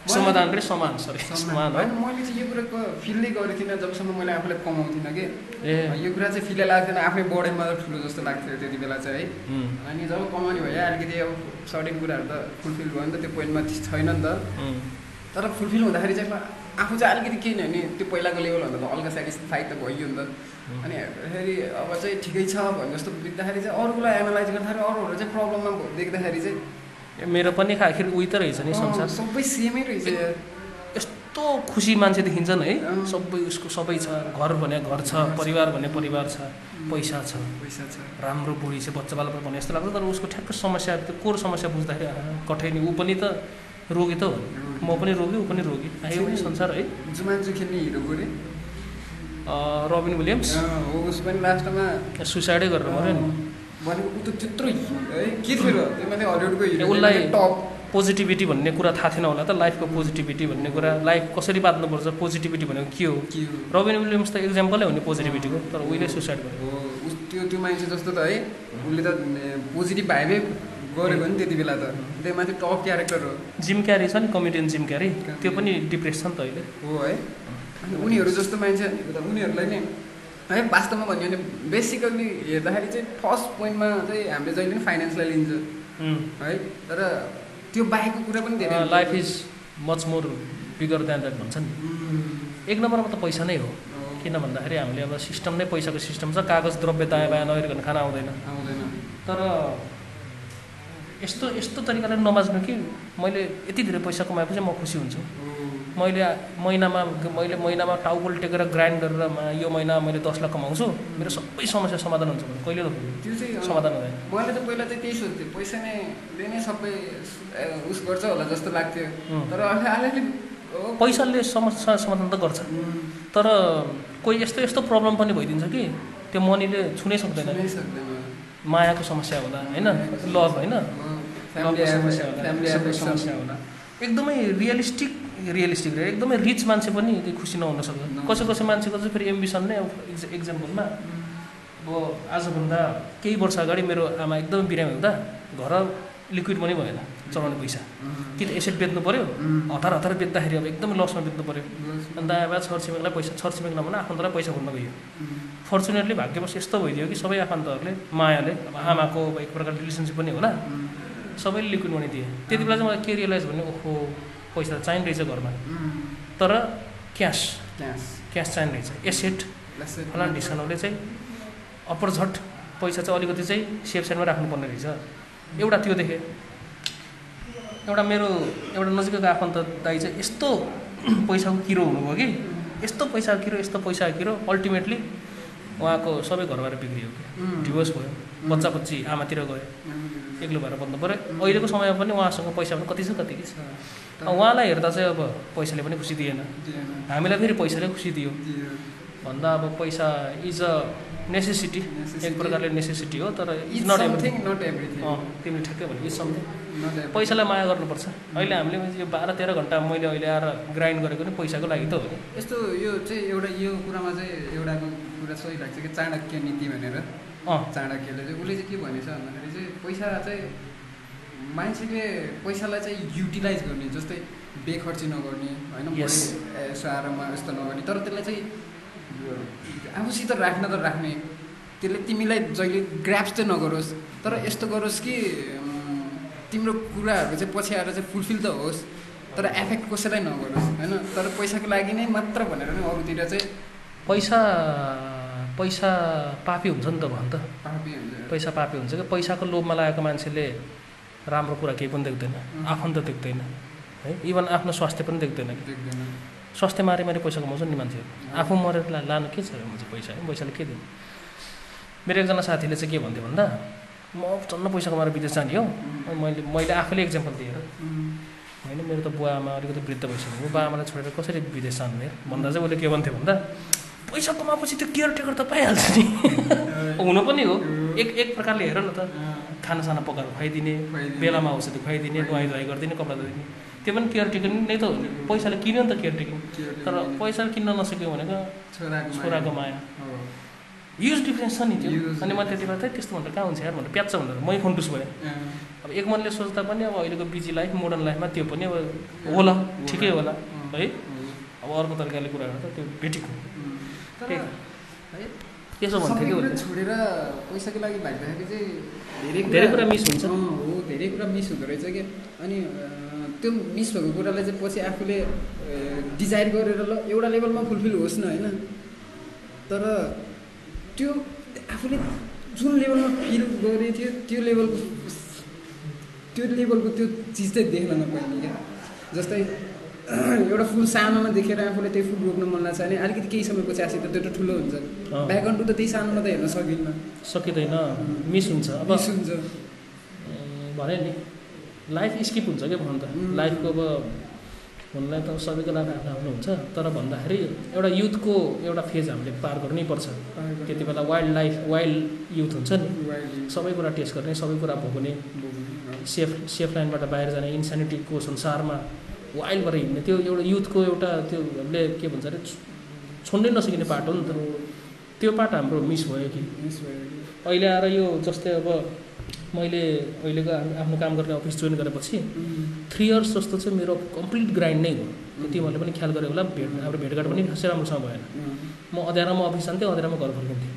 समाधान रे समान सरी समान होइन मैले चाहिँ यो कुराको फिलै गरेको थिइनँ जबसम्म मैले आफूलाई कमाउँथिनँ कि ए यो कुरा चाहिँ फिलै लाग्थेन आफ्नै बडीमा ठुलो जस्तो लाग्थ्यो त्यति बेला चाहिँ है अनि जब कमाउने भयो अलिकति अब सर्टेन कुराहरू त फुलफिल भयो नि त त्यो पोइन्टमा छैन नि त तर फुलफिल हुँदाखेरि चाहिँ आफू चाहिँ अलिकति केही भने त्यो पहिलाको लेभलभन्दा त हल्का सेटिस्फाइड त भइयो नि त अनि हेर्दाखेरि अब चाहिँ ठिकै छ भने जस्तो देख्दाखेरि चाहिँ अरूलाई एनालाइज गर्दाखेरि अरूहरू चाहिँ प्रब्लममा देख्दाखेरि चाहिँ मेरो पनि आखिर उही त रहेछ नि संसार। सबै सेमै रहेछ। यस्तो खुसी मान्छे देखिन्छन् है। सबै उसको सबै छ। घर भने घर छ परिवार भने परिवार छ पैसा छ। पैसा छ। राम्रो बुढी छ बच्चा बालक भने जस्तो लाग्छ। तर उसको ठ्याक्क समस्या त्यो कोर समस्या बुझ्दाखेरि कठै नि ऊ पनि त रोगी त हो। म पनि रोगी ऊ पनि रोगी। आयो संसार है। जुमान्जु खेल्ने हिरो गोरे रोबिन विलियम्स। हो उस पनि लास्टमा सुसाइडै गरेर मऱ्यो नि। भनेको ऊ त त्यत्रो है? के थियो र? त्यो माने हलिउडको हिरो उसलाई टप। पोजिटिभिटी भन्ने कुरा थाहा थिएन होला त लाइफको पोजिटिभिटी भन्ने कुरा। लाइफ कसरी बाँच्नुपर्छ पोजिटिभिटी भनेको के हो? के हो? रोबिन विलियम्स त इक्जाम्पलै हो नि पोजिटिभिटीको तर उहिले सुसाइड गर्यो हो उस त्यो त्यो मान्छे जस्तो त है? उसले त पोजिटिभ भाइबै गरेको नि त्यति बेला त। त्यो माथि टप क्यारेक्टर हो। जिम क्यारी छ नि कमेडियन जिम क्यारी त्यो पनि डिप्रेस छ नि त अहिले। हो है? अनि उनीहरू जस्तो मान्छे उनीहरूलाई नै है वास्तवमा भन्यो भने बेसिकल्ली हेर्दाखेरि चाहिँ फर्स्ट पोइन्टमा चाहिँ हामीले जहिले पनि फाइनेन्सलाई लिन्छ. है तर त्यो बाहेकको कुरा पनि धेरै। Life is much more bigger than that भन्छ नि. एक नम्बरमा त पैसा नै हो। किन भन्दाखेरि हामीले अब सिस्टम नै पैसाको सिस्टम छ कागज द्रव्य दायाँ बायाँ नहेरिकन खाना आउँदैन आउँदैन तर यस्तो यस्तो तरिकाले नबाच्नु कि मैले यति धेरै पैसा कमाएपछि म खुसी हुन्छु। मैले महिनामा मैले महिनामा टाउकोल टेकेर ग्राइन्ड गरेर यो महिना मैले दस लाख कमाउँछु। मेरो सबै समस्या समाधान हुन्छ भने कहिले चाहिँ समाधान हुँदैन मैले त पहिला चाहिँ त्यही सोध्थेँ पैसा नै सबै उस गर्छ होला जस्तो लाग्थ्यो. तर अलिअलि। पैसाले समस्या समाधान त गर्छ. तर कोही यस्तो यस्तो प्रब्लम पनि भइदिन्छ कि त्यो मनीले छुनै सक्दैन। मायाको समस्या होला होइन? लभ होइन? समस्या होला एकदमै रियलिस्टिक रियलिस्टिक रे। एकदमै रिच मान्छे पनि त्यो खुसी नहुन सक्छ। कसै कसै मान्छेको चाहिँ फेरि एम्बिसन नै अब इक्ज- इक्जाम्पलमा अब आजभन्दा केही वर्ष अगाडि मेरो आमा एकदमै बिरामी हुँदा घर लिक्विड पनि भएन चलाउने पैसा। कि त एसेट बेच्नु पऱ्यो हतार हतार बेच्दाखेरि अब एकदमै लसमा बेच्नु पऱ्यो अन्त आमा छरछिमेकलाई पैसा छरछिमेक नभन आफन्तलाई पैसा खोज्न गयो। फर्चुनेटली भाग्यवश यस्तो भइदियो कि सबै आफन्तहरूले मायाले अब आमाको एक प्रकारको रिलेसनसिप पनि होला। सबैले लिक्विड मनी दिए त्यति बेला चाहिँ मलाई के रियलाइज भने ओहो पैसा त चाहिने रहेछ घरमा। तर क्यास। क्यास। चाहिने रहेछ। एसेट। फलान ढिसानहरूले चाहिँ अपरझट पैसा चाहिँ अलिकति चाहिँ सेफ साइडमा राख्नुपर्ने रहेछ। एउटा त्यो देखेँ। एउटा मेरो एउटा नजिकैको आफन्त दाइ चाहिँ यस्तो पैसाको किरो हुनुभयो कि। यस्तो पैसाको किरो यस्तो पैसाको किरो अल्टिमेटली उहाँको सबै घरबार बिग्रियो। कि डिभोर्स भयो। बच्चा बच्ची आमातिर गयो। एक्लो भएर बन्द पऱ्यो। अहिलेको समयमा पनि उहाँसँग पैसा पनि कति छ कति छ? उहाँलाई हेर्दा चाहिँ अब पैसाले पनि खुसी दिएन। हामीलाई फेरि पैसाले खुसी दियो। भन्दा अब पैसा इज अ नेसेसिटी एक प्रकारले नेसेसिटी हो तर is not everything not everything अँ तिमीले ठ्याक्कै भने इज समथिङ पैसालाई माया गर्नुपर्छ। अहिले हामीले यो बाह्र तेह्र घन्टा मैले अहिले आएर ग्राइन्ड गरेको नि पैसाको लागि त हो नि। यस्तो यो चाहिँ एउटा यो कुरामा चाहिँ एउटाको कुरा सही लाग्छ कि चाणक्य नीति भनेर। अँ चाणक्यले चाहिँ उसले चाहिँ के भनेछ भन्दाखेरि चाहिँ पैसा चाहिँ मान्छेले पैसालाई चाहिँ युटिलाइज गर्ने जस्तै बेखर्ची नगर्ने होइन? आराममा यस्तो नगर्ने। तर त्यसलाई चाहिँ आफूसित राख्न त राख्ने। त्यसले तिमीलाई जहिले ग्राप्स चाहिँ नगरोस्। तर यस्तो गरोस् कि तिम्रो कुराहरू चाहिँ पछि आएर चाहिँ फुलफिल त होस् तर एफेक्ट कसैलाई नगरोस् होइन? तर पैसाको लागि नै मात्र भनेर नै अरूतिर चाहिँ पैसा पैसा पापी हुन्छ नि त भन् त। पैसा पापी हुन्छ कि पैसाको लोभमा लागेको मान्छेले राम्रो कुरा केही पनि देख्दैन. आफन्त देख्दैन। है इभन आफ्नो स्वास्थ्य पनि देख्दैन कि स्वास्थ्य मारे मारे पैसा कमाउँछ नि मान्छेहरू। आफू मरेर लानु के छ र चाहिँ पैसा? है पैसाले के दिनु मेरो एकजना साथीले चाहिँ के भन्थ्यो भन्दा म चन्न पैसा कमाएर विदेश जाने हो। मैले मैले आफैले इक्जाम्पल दिएँ उम्, होइन मेरो त बुवा आमा अलिकति वृद्ध भइसक्यो बुवा आमालाई छोडेर कसरी विदेश जानु भन्दा चाहिँ उसले के भन्थ्यो भन्दा पैसा कमाएपछि त्यो केयर टेकर त पाइहाल्छ नि। हुनु पनि हो। एक एक प्रकारले हेर न त। खानासाना पकाएर खुवाइदिने। बेलामा औषधि खुवाइदिने नुहाइ धुवाइ गरिदिने कपडा धोइदिने। त्यो पनि केयर टेकिङ नै त हो नि। पैसाले किन्यो नि त केयर टेकिङ केयर तर। पैसाले किन्न नसक्यो भनेको छोराको छोराको माया। युज डिफ्रेन्स छ नि त्यो। अनि म त्यति बेला चाहिँ त्यस्तो भनेर कहाँ हुन्छ यार भनेर प्याच भनेर। मै भएँ। अँ, अब एक मनले सोच्दा पनि अब अहिलेको बिजी लाइफ मोडर्न लाइफमा त्यो पनि अब होला। ठिकै होला। है। अब अर्को तरिकाले कुरा गर्दा त्यो भेटेको तर है त्यसो भन्थ्यो कि छोडेर पैसाको लागि भाग्दाखेरि चाहिँ धेरै धेरै कुरा मिस हुन्छ। हो धेरै कुरा मिस हुँदो रहेछ कि अनि त्यो मिस भएको कुरालाई चाहिँ पछि आफूले डिजायर गरेर ल एउटा लेभलमा फुलफिल होस् न होइन तर त्यो आफूले जुन लेभलमा फिल गरेको थियो त्यो लेभलको त्यो लेभलको त्यो चिज चाहिँ देख्न नपाइने क्या जस्तै एउटा फुल सानोमा देखेर आफूले त्यही फुल रोप्न मन लाग्छ भने अलिकति केही समयपछि आएपछि त त्यो त ठुलो हुन्छ। ब्याकग्राउन्ड त त्यही सानोमा त हेर्न सकिन्न। सकिँदैन। मिस हुन्छ। अब मिस हुन्छ। भने नि। लाइफ स्किप हुन्छ क्या भन्न त. लाइफको अब हुनलाई त सबैको लागि आफ्नो आफ्नो हुन्छ। तर भन्दाखेरि एउटा युथको एउटा फेज हामीले पार गर्नै पर्छ। त्यति बेला वाइल्ड लाइफ वाइल्ड युथ हुन्छ नि। सबै कुरा टेस्ट गर्ने सबै कुरा भोग्ने। सेफ सेफ लाइनबाट बाहिर जाने इन्सानिटीको संसारमा वाइल्ड भएर हिँड्ने त्यो एउटा युथको एउटा त्यो हामीले के भन्छ अरे छोड्नै नसकिने पार्ट हो नि त। त्यो पार्ट हाम्रो मिस भयो कि। अहिले आएर यो जस्तै अब मैले अहिलेको आफ्नो काम गर्ने अफिस जोइन गरेपछि थ्री इयर्स जस्तो चाहिँ मेरो कम्प्लिट ग्राइन्ड नै हो तिमीहरूले पनि ख्याल गऱ्यो होला भेट हाम्रो भेटघाट पनि खासै राम्रोसँग भएन। म अँध्यारामा अफिस जान्थेँ अँध्यारामा घर फर्किन्थेँ।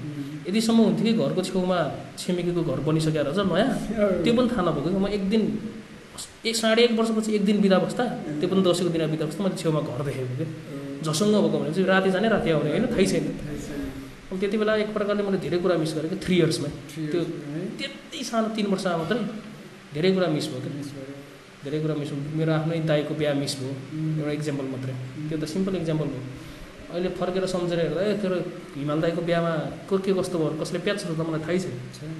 यतिसम्म हुन्थ्यो कि घरको छेउमा छिमेकीको घर बनिसकेर रहेछ नयाँ। त्यो पनि थाहा नभएको म एक दिन एक साढे एक वर्षपछि एक दिन बिदा बस्दा त्यो पनि दसैँको दिन बिदा बस्दा मैले छेउमा घर देखेको कि झसङ्ग भएको भने चाहिँ राति जाने राति आउने होइन? थाहै छैन। अब त्यति बेला एक प्रकारले मैले धेरै कुरा मिस गरेँ कि थ्री इयर्समै त्यो त्यति सानो तिन वर्ष मात्रै धेरै कुरा मिस भयो कि धेरै कुरा मिस भयो। मेरो आफ्नै दाईको बिहा मिस भयो एउटा इक्जाम्पल मात्रै। त्यो त सिम्पल इक्जाम्पल भयो अहिले फर्केर सम्झेर हेर्दा ए तेरो हिमाल दाईको बिहामा को के कस्तो भयो? कसले प्याच त मलाई थाहै छैन।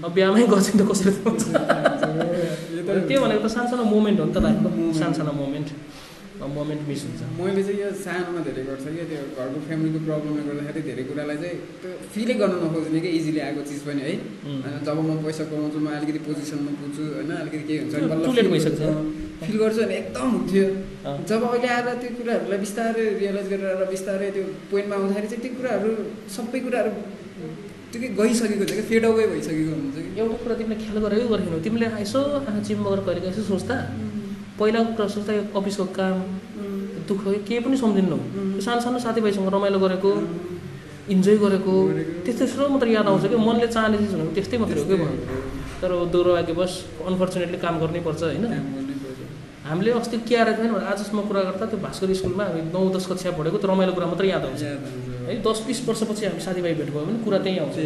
अब बिहामै गर्छ नि त कसले त्यो भनेको त सानसानो मोमेन्ट हो नि त लाइफको. सानसानो मोमेन्ट मोमेन्ट मिस हुन्छ। मैले चाहिँ यो सानोमा धेरै गर्छ। कि त्यो घरको फ्यामिलीको प्रब्लमले गर्दाखेरि धेरै कुरालाई चाहिँ त्यो फिलै गर्न नखोज्ने कि इजिली आएको चिज पनि है। जब म पैसा कमाउँछु म अलिकति पोजिसनमा पुग्छु होइन अलिकति केही हुन्छ। फिल गर्छु। भने एकदम हुन्थ्यो। जब अहिले आएर त्यो कुराहरूलाई बिस्तारै रियलाइज गरेर आएर बिस्तारै त्यो पोइन्टमा आउँदाखेरि चाहिँ त्यो कुराहरू सबै कुराहरू त्यो के गइसकेको हुन्छ कि फेड अवे भइसकेको हुन्छ कि? एउटा कुरा तिमीले ख्याल गरेकै गरेनौ तिमीले यसो आँखा चिम गरेर कहिले यसो सोच्दा पहिलाको कुरा सोच्दा यो अफिसको काम दुःख केही पनि सम्झिन्नौ. सानो सानो साथीभाइसँग रमाइलो गरेको इन्जोय गरेको गरेको। त्यस्तो त्यस्तो मात्र याद आउँछ कि? मनले चाहने चिज भनेको त्यस्तै मात्रै हो कि भयो तर दुर्भाग्यवश अनफर्चुनेटली काम गर्नै पर्छ होइन। हामीले अस्ति के आएर थिएन भने आजसम्म कुरा गर्दा त्यो भास्कर स्कुलमा हामी नौ दस कक्षा पढेको त्यो रमाइलो कुरा मात्रै याद आउँछ। है दस बिस वर्षपछि हामी साथीभाइ भेट भयो भने कुरा त्यहीँ आउँछ।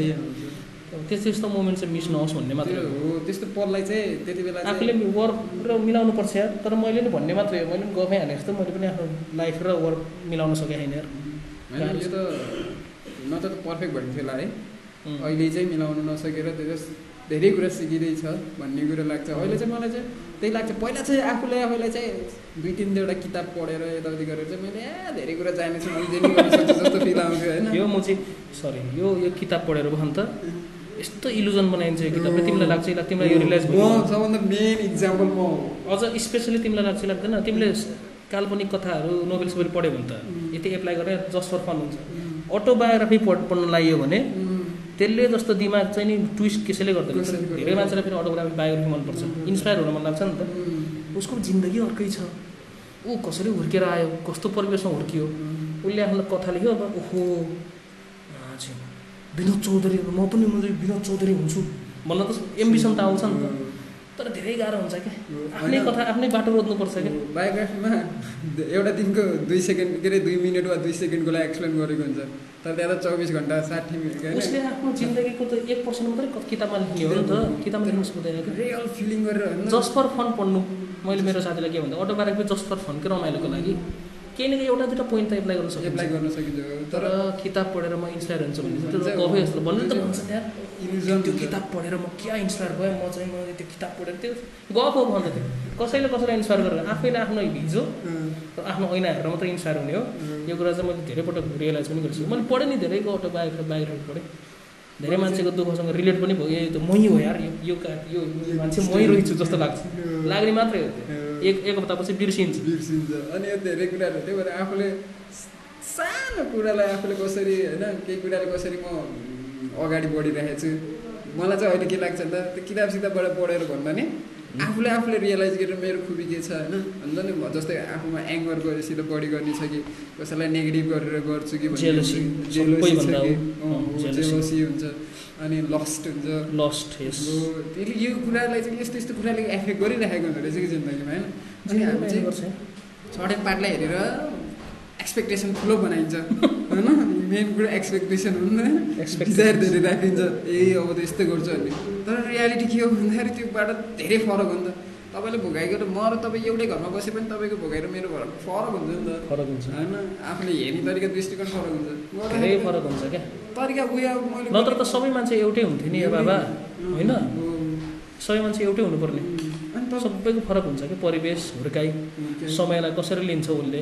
त्यस्तो त्यस्तो मोमेन्ट चाहिँ मिस नहोस् भन्ने मात्रै हो। त्यस्तो पललाई चाहिँ त्यति बेला आफूले वर्क र मिलाउनु पर्छ यार तर मैले नि भन्ने मात्रै हो। मैले पनि गफै हाने जस्तो मैले पनि आफ्नो लाइफ र वर्क मिलाउन सकेँ छैन यार। होइन यो त न त पर्फेक्ट भएको थियो होला है. अहिले चाहिँ मिलाउनु नसकेर त्यो धेरै कुरा सिकिँदैछ भन्ने कुरो लाग्छ। अहिले चाहिँ मलाई चाहिँ त्यही लाग्छ। पहिला चाहिँ आफूले आफूलाई चाहिँ दुई तिन दुईवटा किताब पढेर यताउति गरेर चाहिँ मैले ए धेरै कुरा जानेछु जस्तो फिल आउँथ्यो होइन? यो म चाहिँ सरी यो यो किताब पढेर भयो नि त यस्तो इलुजन बनाइन्छ यो किताबले तिमीलाई लाग्छ तिमीलाई यो भयो। सबभन्दा मेन इक्जाम्पल म हो। अझ स्पेसली तिमीलाई लाग्छ लाग्दैन? तिमीले काल्पनिक कथाहरू नोभेल सोभेल पढ्यो भने त. यति एप्लाई गरेर जस्ट फर फन हुन्छ। अटोबायोग्राफी पढ पढ्न लागियो भने. त्यसले जस्तो दिमाग चाहिँ नि ट्विस्ट कसैले गर्दैन। धेरै मान्छेलाई फेरि अटोग्राफी बायोग्राफी मनपर्छ। इन्सपायर हुन मन लाग्छ नि त. उसको जिन्दगी अर्कै छ। ऊ कसरी हुर्केर आयो कस्तो परिवेशमा हुर्कियो उसले आफ्नो कथा लेख्यो अब ओहो विनोद चौधरी म पनि म विनोद चौधरी हुन्छु। भन्न त एम्बिसन त आउँछ नि त। तर धेरै गाह्रो हुन्छ क्या। आफ्नै। कथा आफ्नै बाटो रोज्नुपर्छ क्या। बायोग्राफीमा एउटा दिनको दुई सेकेन्ड के अरे दुई मिनट वा दुई सेकेन्डको लागि एक्सप्लेन गरेको हुन्छ। तर त्यहाँ त चौबिस घन्टा साठी मिनट के उसले आफ्नो जिन्दगीको त एक पर्सेन्ट मात्रै क- किताबमा लेख्ने हो नि त किताबमा लेख्नु सक्दैन रियल फिलिङ गरेर जस्ट फर फन पढ्नु मैले मेरो साथीलाई के भन्दा अटोबायोग्राफी जस्ट फर फन के रमाइलोको लागि। केही न केही एउटा दुइटा पोइन्ट त एप्लाई गर्न एप्लाई सकिन्छ गर्न सकिन्छ। तर किताब पढेर म इन्सपायर हुन्छ भने गफै जस्तो भन्नु त भन्छ त्यहाँ। त्यो किताब पढेर म क्या इन्सपायर भएँ म चाहिँ मैले त्यो किताब पढेर त्यो गफ हो भन्छ त्यो कसैले कसैलाई इन्सपायर गरेर आफैले आफ्नो हिजो र आफ्नो ऐना हेरेर मात्रै इन्सपायर हुने हो। यो कुरा चाहिँ मैले धेरै पटक रियलाइज पनि गरिसकेँ मैले पढेँ नि धेरैको अटोबायोग्राफी बायोग्राफी पढेँ। धेरै मान्छेको दुःखसँग रिलेट पनि भयो। ए त मै हो यार यो यो का- यो यो मान्छे मै रहेछु जस्तो लाग्छ। लाग्ने मात्रै हो एक एक हप्तापछि बिर्सिन्छ। बिर्सिन्छ। अनि यो धेरै कुराहरू त्यही भएर आफूले सानो कुरालाई आफूले कसरी होइन केही कुराले कसरी म अगाडि बढिरहेको छु मलाई चाहिँ अहिले के लाग्छ भन्दा त्यो किताब सिताबबाट पढेर भन्दा नि आफूले आफूले रियलाइज गरेर मेरो खुबी के छ होइन? हुन्छ नि जस्तै आफूमा एङ्गर गरेपछि त बढी गर्ने छ कि कसैलाई नेगेटिभ गरेर गर्छु कि छ। जेलोसी हुन्छ अनि लस्ट हुन्छ। लस्ट त्यसले यो कुरालाई चाहिँ यस्तो यस्तो कुराले एफेक्ट गरिरहेको हुँदो रहेछ कि जिन्दगीमा होइन? अनि हामी चाहिँ सडक पाटलाई हेरेर एक्सपेक्टेसन ठुलो बनाइन्छ होइन? मेन कुरा एक्सपेक्टेसन हो नि त Expectations। डिजायर धेरै राखिन्छ। ए अब त यस्तै गर्छु भन्ने तर रियालिटी के हो भन्दाखेरि त्योबाट धेरै फरक हो नि त। तपाईँले भोगाइको र म र तपाईँ एउटै घरमा बसे पनि तपाईँको भोगाइ र मेरो घर फरक हुन्छ नि त। फरक हुन्छ। होइन? आफूले हेर्ने तरिका दृष्टिकोण फरक हुन्छ। धेरै फरक हुन्छ क्या। तरिका उयो अब मैले नत्र त सबै मान्छे एउटै हुन्थ्यो नि बाबा। होइन। सबै मान्छे एउटै हुनुपर्ने। अनि सबैको फरक हुन्छ कि परिवेश हुर्काइ समयलाई कसरी लिन्छ उसले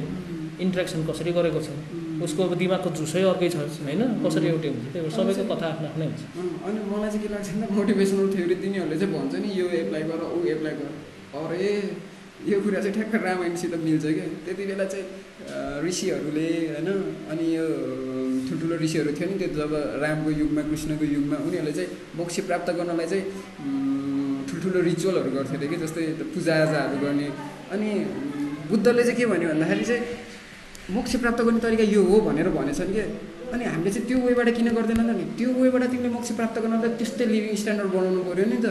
इन्ट्रेक्सन कसरी गरेको छ उसको अब दिमागको जुसै अर्कै छ होइन? कसरी एउटै हुन्छ? त्यही भएर सबैको कथा आफ्नो आफ्नै हुन्छ। अनि मलाई चाहिँ के लाग्छ भन्दा मोटिभेसनल थ्योरी तिनीहरूले चाहिँ भन्छ नि यो एप्लाई गर ऊ एप्लाई गर। अरे यो कुरा चाहिँ ठ्याक्क रामायणसित मिल्छ क्या। त्यति बेला चाहिँ ऋषिहरूले होइन अनि यो ठुल्ठुलो ऋषिहरू थियो नि त्यो जब रामको युगमा कृष्णको युगमा उनीहरूले चाहिँ मोक्ष प्राप्त गर्नलाई चाहिँ ठुल्ठुलो रिचुअलहरू गर्थ्यो अरे कि जस्तै पूजाआजाहरू गर्ने। अनि बुद्धले चाहिँ के भन्यो भन्दाखेरि चाहिँ मोक्ष प्राप्त गर्ने तरिका यो हो भनेर भनेछन् कि? अनि हामीले चाहिँ त्यो वेबाट किन गर्दैन त नि? त्यो वेबाट तिमीले मोक्ष प्राप्त गर्नलाई त्यस्तै लिभिङ स्ट्यान्डर्ड बनाउनु पऱ्यो नि त।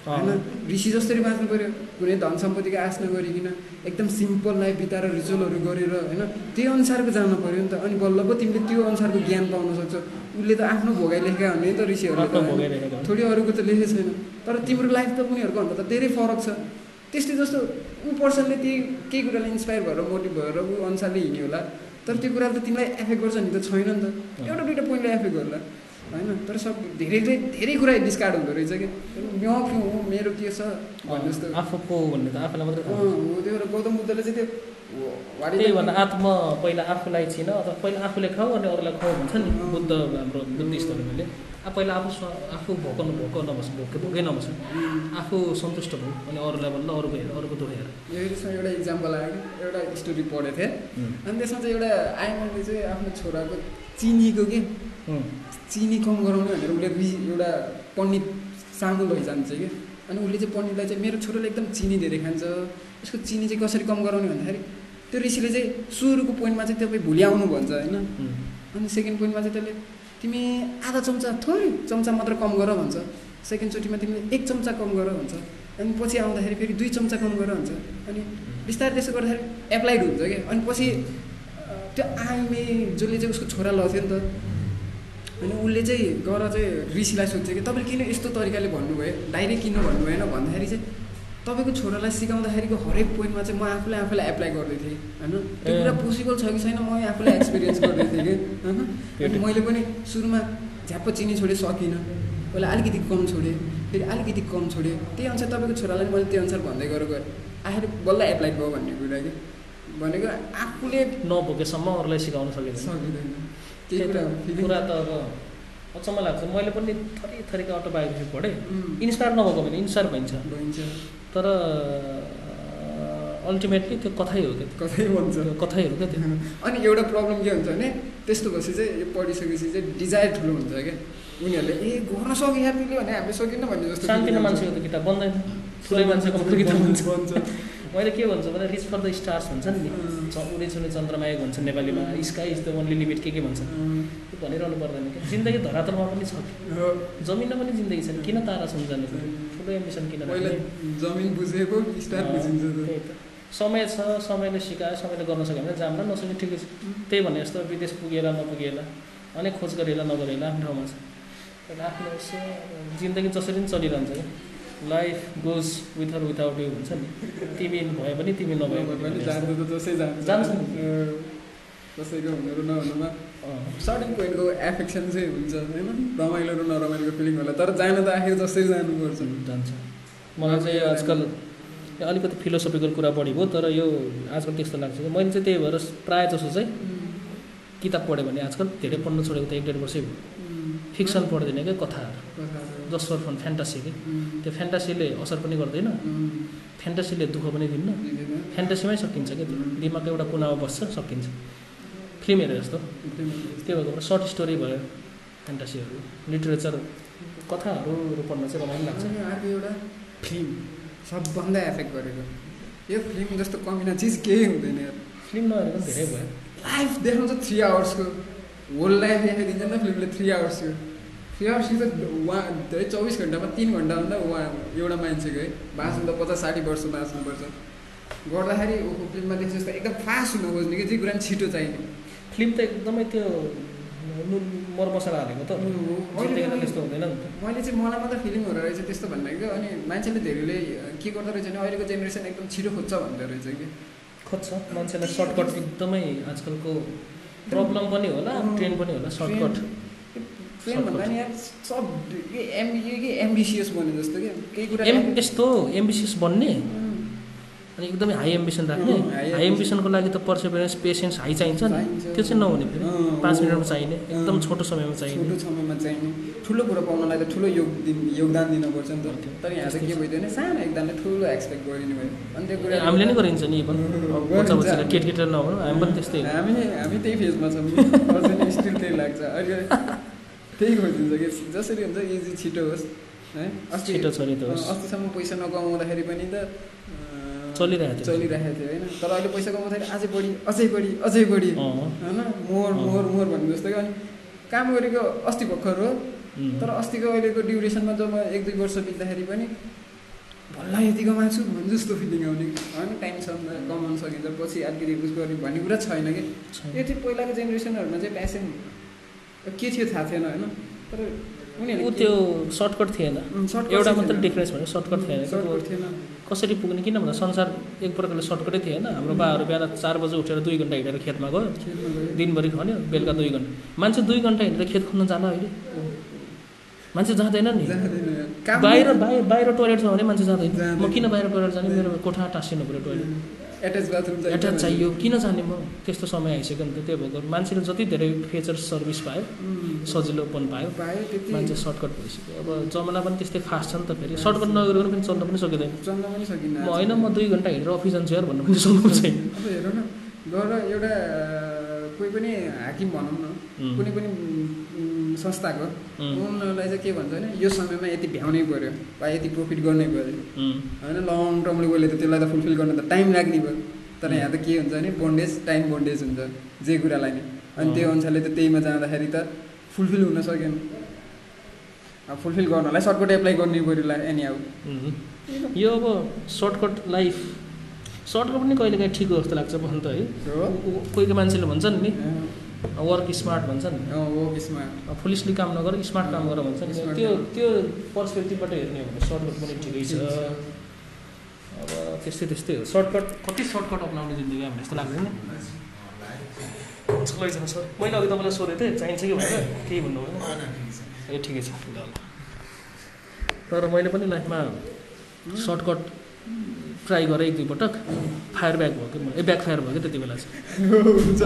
होइन? ऋषि जसरी बाँच्नु पऱ्यो कुनै धन सम्पत्तिको आश नगरिकन एकदम सिम्पल लाइफ बिताएर रिचुअलहरू गरेर होइन? त्यही अनुसारको जानु पऱ्यो नि त। अनि बल्ल पो तिमीले त्यो अनुसारको ज्ञान पाउन सक्छौ। उसले त आफ्नो भोगाइ लेखेका हुने नि त ऋषिहरूले त। थोरै अरूको त लेखेको छैन। तर तिम्रो लाइफ त उनीहरूको भन्दा त धेरै फरक छ। त्यस्तै जस्तो ऊ पर्सनले त्यही केही कुराले इन्सपायर भएर मोटिभ भएर ऊ अनुसारले हिँड्यो होला। तर त्यो कुराले त तिमीलाई एफेक्ट गर्छ नि त छैन नि त। एउटा दुइटा पोइन्टले एफेक्ट गर्ला होइन? तर सब धेरै धेरै धेरै कुरा डिस्कार्ड हुँदो रहेछ कि म के हो मेरो के छ? भन्ने जस्तो आफूको भन्ने त आफूलाई मात्रै। हो त्यो गौतम बुद्धले चाहिँ त्यो त्यही भन्दा आत्म पहिला आफूलाई चिन अथवा पहिला आफूले खाऊ अनि अरूलाई खुवाऊ भन्छ नि? बुद्ध हाम्रो बुद्धिस्टहरूले अब पहिला आफू आफू भोकाउनु भोक नबस् भोकै भोकै नबस् आफू सन्तुष्ट भयो अनि अरूलाई भन्दा अरूको हेर अरूको दुःख हेर। यो यसमा एउटा इक्जाम्पल आयो कि एउटा स्टोरी पढेको थिएँ। अनि त्यसमा चाहिँ एउटा आइमाले चाहिँ आफ्नो छोराको चिनीको के? चिनी कम गराउने भनेर उसले एउटा पण्डित सामु लैजान्छ कि। अनि उसले चाहिँ पण्डितलाई चाहिँ मेरो छोराले एकदम चिनी धेरै खान्छ। यसको चिनी चाहिँ कसरी कम गराउने भन्दाखेरि त्यो ऋषिले चाहिँ सुरुको पोइन्टमा चाहिँ तपाईँ भोलि आउनु भन्छ होइन अनि सेकेन्ड पोइन्टमा चाहिँ त्यसले तिमी आधा चम्चा थोरै चम्चा मात्र कम गर भन्छ। सेकेन्डचोटिमा तिमीले एक चम्चा कम गर भन्छ। अनि पछि आउँदाखेरि फेरि दुई चम्चा कम गर भन्छ। अनि बिस्तारै त्यसो गर्दाखेरि एप्लाइड हुन्छ क्या। अनि पछि त्यो आइमे जसले चाहिँ उसको छोरा लग्थ्यो नि त अनि उसले चाहिँ गएर चाहिँ ऋषिलाई सोध्छ कि तपाईँले किन यस्तो तरिकाले भन्नुभयो? डाइरेक्ट किन भन्नु भएन भन्दाखेरि चाहिँ तपाईँको छोरालाई सिकाउँदाखेरिको हरेक पोइन्टमा चाहिँ म आफूले आफूलाई एप्लाई गर्दै थिएँ होइन? त्यो। कुरा पोसिबल छ कि छैन म आफूलाई एक्सपिरियन्स गर्दै थिएँ कि होइन? मैले पनि सुरुमा झ्याप्प चिनी छोडेँ सकिनँ। पहिला अलिकति कम छोडेँ फेरि अलिकति कम छोडेँ। त्यही अनुसार तपाईँको छोरालाई मैले त्यही अनुसार भन्दै गएँ आखिर बल्ल एप्लाई भयो भन्ने कुरा कि? भनेको आफूले नभोकेसम्म अरूलाई सिकाउन सकिँदैन। सकिँदैन। त्यही। कुरा त अब अचम्म लाग्छ। मैले पनि थरी थरीका अटोबायोग्राफी पढेँ। इन्सपायर नभएको भने इन्सपायर भइन्छ। तर अल्टिमेटली त्यो कथै हो क्या कतै भन्छ। त्यो कथैहरू क्या त्यो? अनि एउटा प्रब्लम के हुन्छ भने त्यस्तो भएपछि चाहिँ यो पढिसकेपछि चाहिँ डिजायर ठुलो हुन्छ क्या। उनीहरूले ए गर्न सक्यो तिमीले? भने हामीले सकिन्न भन्ने जस्तो हुन्छ। मान्छेको त किताब बन्दैन। ठुलै मान्छेको किताब हुन्छ। बन्छ। मैले के भन्छु भने रिच फर द स्टार्स भन्छ नि उडे छुने चन्द्रमाया भन्छ नेपालीमा। Sky is the only limit के के भन्छ? त्यो भनिरहनु पर्दैन क्या। जिन्दगी धरातलमा पनि छ। जमिनमा पनि जिन्दगी छ किन तारा सम्झाने ठुलो एम्बिसन किन? जमिन बुझेको स्टार बुझिन्छ समय छ समयले सिकायो समयले गर्न सक्यो भने जाम्ला नसके ठिकै छ। त्यही भने जस्तो विदेश पुगेला नपुगेला अनेक खोज गरेला नगरेला आफ्नो ठाउँमा छ। आफ्नो जिन्दगी जसरी पनि चलिरहन्छ क्या। Life goes with or without you हुन्छ नि। तिमी भए पनि तिमी नभए पनि त जसै जान्छ। जान्छ। कसैको नहुनुमा सर्टिङ पोइन्टको एफेक्सन चाहिँ हुन्छ होइन? रमाइलो र नरमाइलोको फिलिङ होला तर जान त आखिर जसरी जानुपर्छ। जान्छ। मलाई चाहिँ आजकल अलिकति फिलोसफिकल कुरा बढी भयो तर यो आजकल त्यस्तो लाग्छ मैले चाहिँ त्यही भएर प्रायः जसो चाहिँ किताब पढेँ भने आजकल धेरै पढ्न छोडेको त एक डेढ वर्षै भयो। फिक्सन पढ्दैन क्या कथाहरू। जस्ट फर फन फ्यान्टासी कि। त्यो फ्यान्टासीले असर पनि गर्दैन। फ्यान्टासीले दुःख पनि दिन्न। फ्यान्टासीमै सकिन्छ क्या त्यो? दिमागको एउटा कुनामा बस्छ सकिन्छ। फिल्म हेरे जस्तो। त्यो भएको सर्ट स्टोरी भयो फ्यान्टासीहरू लिटरेचर कथाहरू पढ्न चाहिँ रमाइलो लाग्छ। अर्को एउटा फिल्म सबभन्दा एफेक्ट गरेको। यो फिल्म जस्तो कमिना चिज केही हुँदैन फिल्म नहेरेको धेरै भयो। लाइफ देखाउँछ थ्री आवर्सको होल लाइफ देखाइदिन्छ नि फिल्मले थ्री आवर्सको आवर्सको त उहाँ धेरै चौबिस घन्टामा तिन घन्टाभन्दा उहाँ एउटा मान्छेको है बाँच्नु त पचास साठी वर्ष बाँच्नुपर्छ। गर्दाखेरि ऊ फिल्ममा देख्छ जस्तो एकदम फास्ट हुनु खोज्ने कि जे कुरा पनि छिटो चाहिने। फिल्म त एकदमै त्यो नुन मरमसला हालेको त। त्यस्तो हुँदैन मैले चाहिँ मलाई मात्रै फिलिङ हुँदो रहेछ त्यस्तो भन्दा कि अनि मान्छेले धेरैले के गर्दो रहेछ भने अहिलेको जेनेरेसन एकदम छिटो खोज्छ भन्दो रहेछ कि। खोज्छ। मान्छेलाई सर्टकट एकदमै आजकलको प्रब्लम पनि होला ट्रेन्ड पनि होला सर्टकट ट्रेन भन्दा नि यार सब के एम के एम्बिसियस बने जस्तो कि केही कुरा एम यस्तो एम्बिसियस बन्ने। अनि एकदमै हाई एम्बिसन राख्ने। हाई एम्बिसनको लागि त पर्सिभरेन्स पेसेन्स हाई चाहिन्छ नि। त्यो चाहिँ नहुने फेरि। पाँच मिनटमा चाहिने। एकदम छोटो समयमा चाहिने। छोटो समयमा चाहिने। ठुलो कुरो पाउनलाई त ठुलो योग दिन योगदान दिनुपर्छ नि त। तर यहाँ चाहिँ के भइदियो भने सानो योगदानले ठुलो एक्सपेक्ट गरिने भयो। अनि त्यो कुरा हामीले नै गरिन्छ नि। बच्चा केटकेटीलाई नभनौँ हामी पनि त्यस्तै। हामी हामी त्यही फेजमा छौँ। स्टिल त्यही लाग्छ। अहिले त्यही खोजिन्छ कि जसरी हुन्छ इजी छिटो होस् है? अस्ति छिटो होस्। अस्तिसम्म पैसा नकमाउँदाखेरि पनि त चलिरहेको थियो। चलिरहेको थियो होइन? तर अहिले पैसा कमाउँदाखेरि अझै बढी अझै बढी अझै बढी होइन? मोर। मोर मोर भन्ने जस्तो कि अनि काम गरेको अस्ति भर्खर हो। तर अस्तिको अहिलेको ड्युरेसनमा जब एक दुई वर्ष बित्दाखेरि पनि भल्ला यति कमाएको छु भने जस्तो फिलिङ आउने होइन? टाइम छ नि त कमाउनु सकिन्छ पछि अलिकति उस गर्ने भन्ने कुरा छैन कि। यो चाहिँ पहिलाको जेनेरेसनहरूमा चाहिँ प्यासन के थियो थाहा थिएन होइन? तर उनीहरूले ऊ त्यो सर्टकट थिएन। एउटा मात्रै। डिफरेन्स भने सर्टकट थिएन। थिएन। कसरी पुग्ने? किन भन्दा संसार एक प्रकारले सर्टकटै थिएन हाम्रो बाहरू बिहान चार बजे उठेर दुई घन्टा हिँडेर खेतमा गयो। दिनभरि खन्यो बेलुका दुई घन्टा। मान्छे दुई घन्टा हिँडेर खेत खन्न जाला अहिले। मान्छे जाँदैन नि। बाहिर बाहिर बाहिर टोइलेट छ भने मान्छे जाँदैन। जाँदैन। म किन बाहिर टोइलेट जाने? मेरो कोठा टाँसिनु पऱ्यो टोइलेट एट्याच बाथरुम एट्याच चाहियो। किन जाने म? त्यस्तो समय आइसक्यो नि त त्यो भएको मान्छेले जति धेरै फेचर सर्भिस पायो सजिलोपन पायो। मान्छे सर्टकट भइसक्यो। अब जमाना पनि त्यस्तै फास्ट छ नि त फेरि। सर्टकट नगरिकन पनि चल्न पनि सकिँदैन। चल्न पनि सकिन्न म होइन म दुई घन्टा हिँडेर अफिस जान्छु यार भन्नु पनि सक्नु छैन। अब हेर न। गएर एउटा कोही पनि हाकिम भनौँ न. कुनै पनि संस्थाको. उनीहरूलाई चाहिँ के भन्छ भने यो समयमा यति भ्याउनै पऱ्यो वा यति प्रफिट गर्नै पऱ्यो होइन लङ टर्मले गयो त त्यसलाई त फुलफिल गर्न त टाइम लाग्ने भयो तर यहाँ त के हुन्छ भने बोन्डेज टाइम बोन्डेज हुन्छ जे कुरालाई नै अनि। त्यो अनुसारले त त्यहीमा जाँदाखेरि त फुलफिल हुन सकेन अब फुलफिल गर्नलाई सर्टकट एप्लाई गर्नै पऱ्यो एनी उम्. यो अब सर्टकट लाइफ सर्टकट पनि कहिलेकाहीँ ठिक हो जस्तो लाग्छ भन्नु त है। कोही कोही मान्छेले भन्छन् नि वर्क स्मार्ट भन्छन्। हो यसमा फुलिसली काम नगर स्मार्ट काम गर भन्छ त्यो। त्यो पर्सपेक्टिभबाट हेर्ने हो भने सर्टकट पनि ठिकै छ। अब त्यस्तै त्यस्तै हो। सर्टकट कति सर्टकट अप्नाउने जिन्दगी हामीले जस्तो लाग्दैन सर। मैले अघि तपाईँलाई सोधेको थिएँ चाहिन्छ कि भनेर केही भन्नु भएन ए ठिकै छ। ल तर मैले पनि लाइफमा सर्टकट ट्राई गरेँ एक दुईपटक फायर ब्याक भयो कि म ए ब्याक फायर भयो कि त्यति बेला चाहिँ?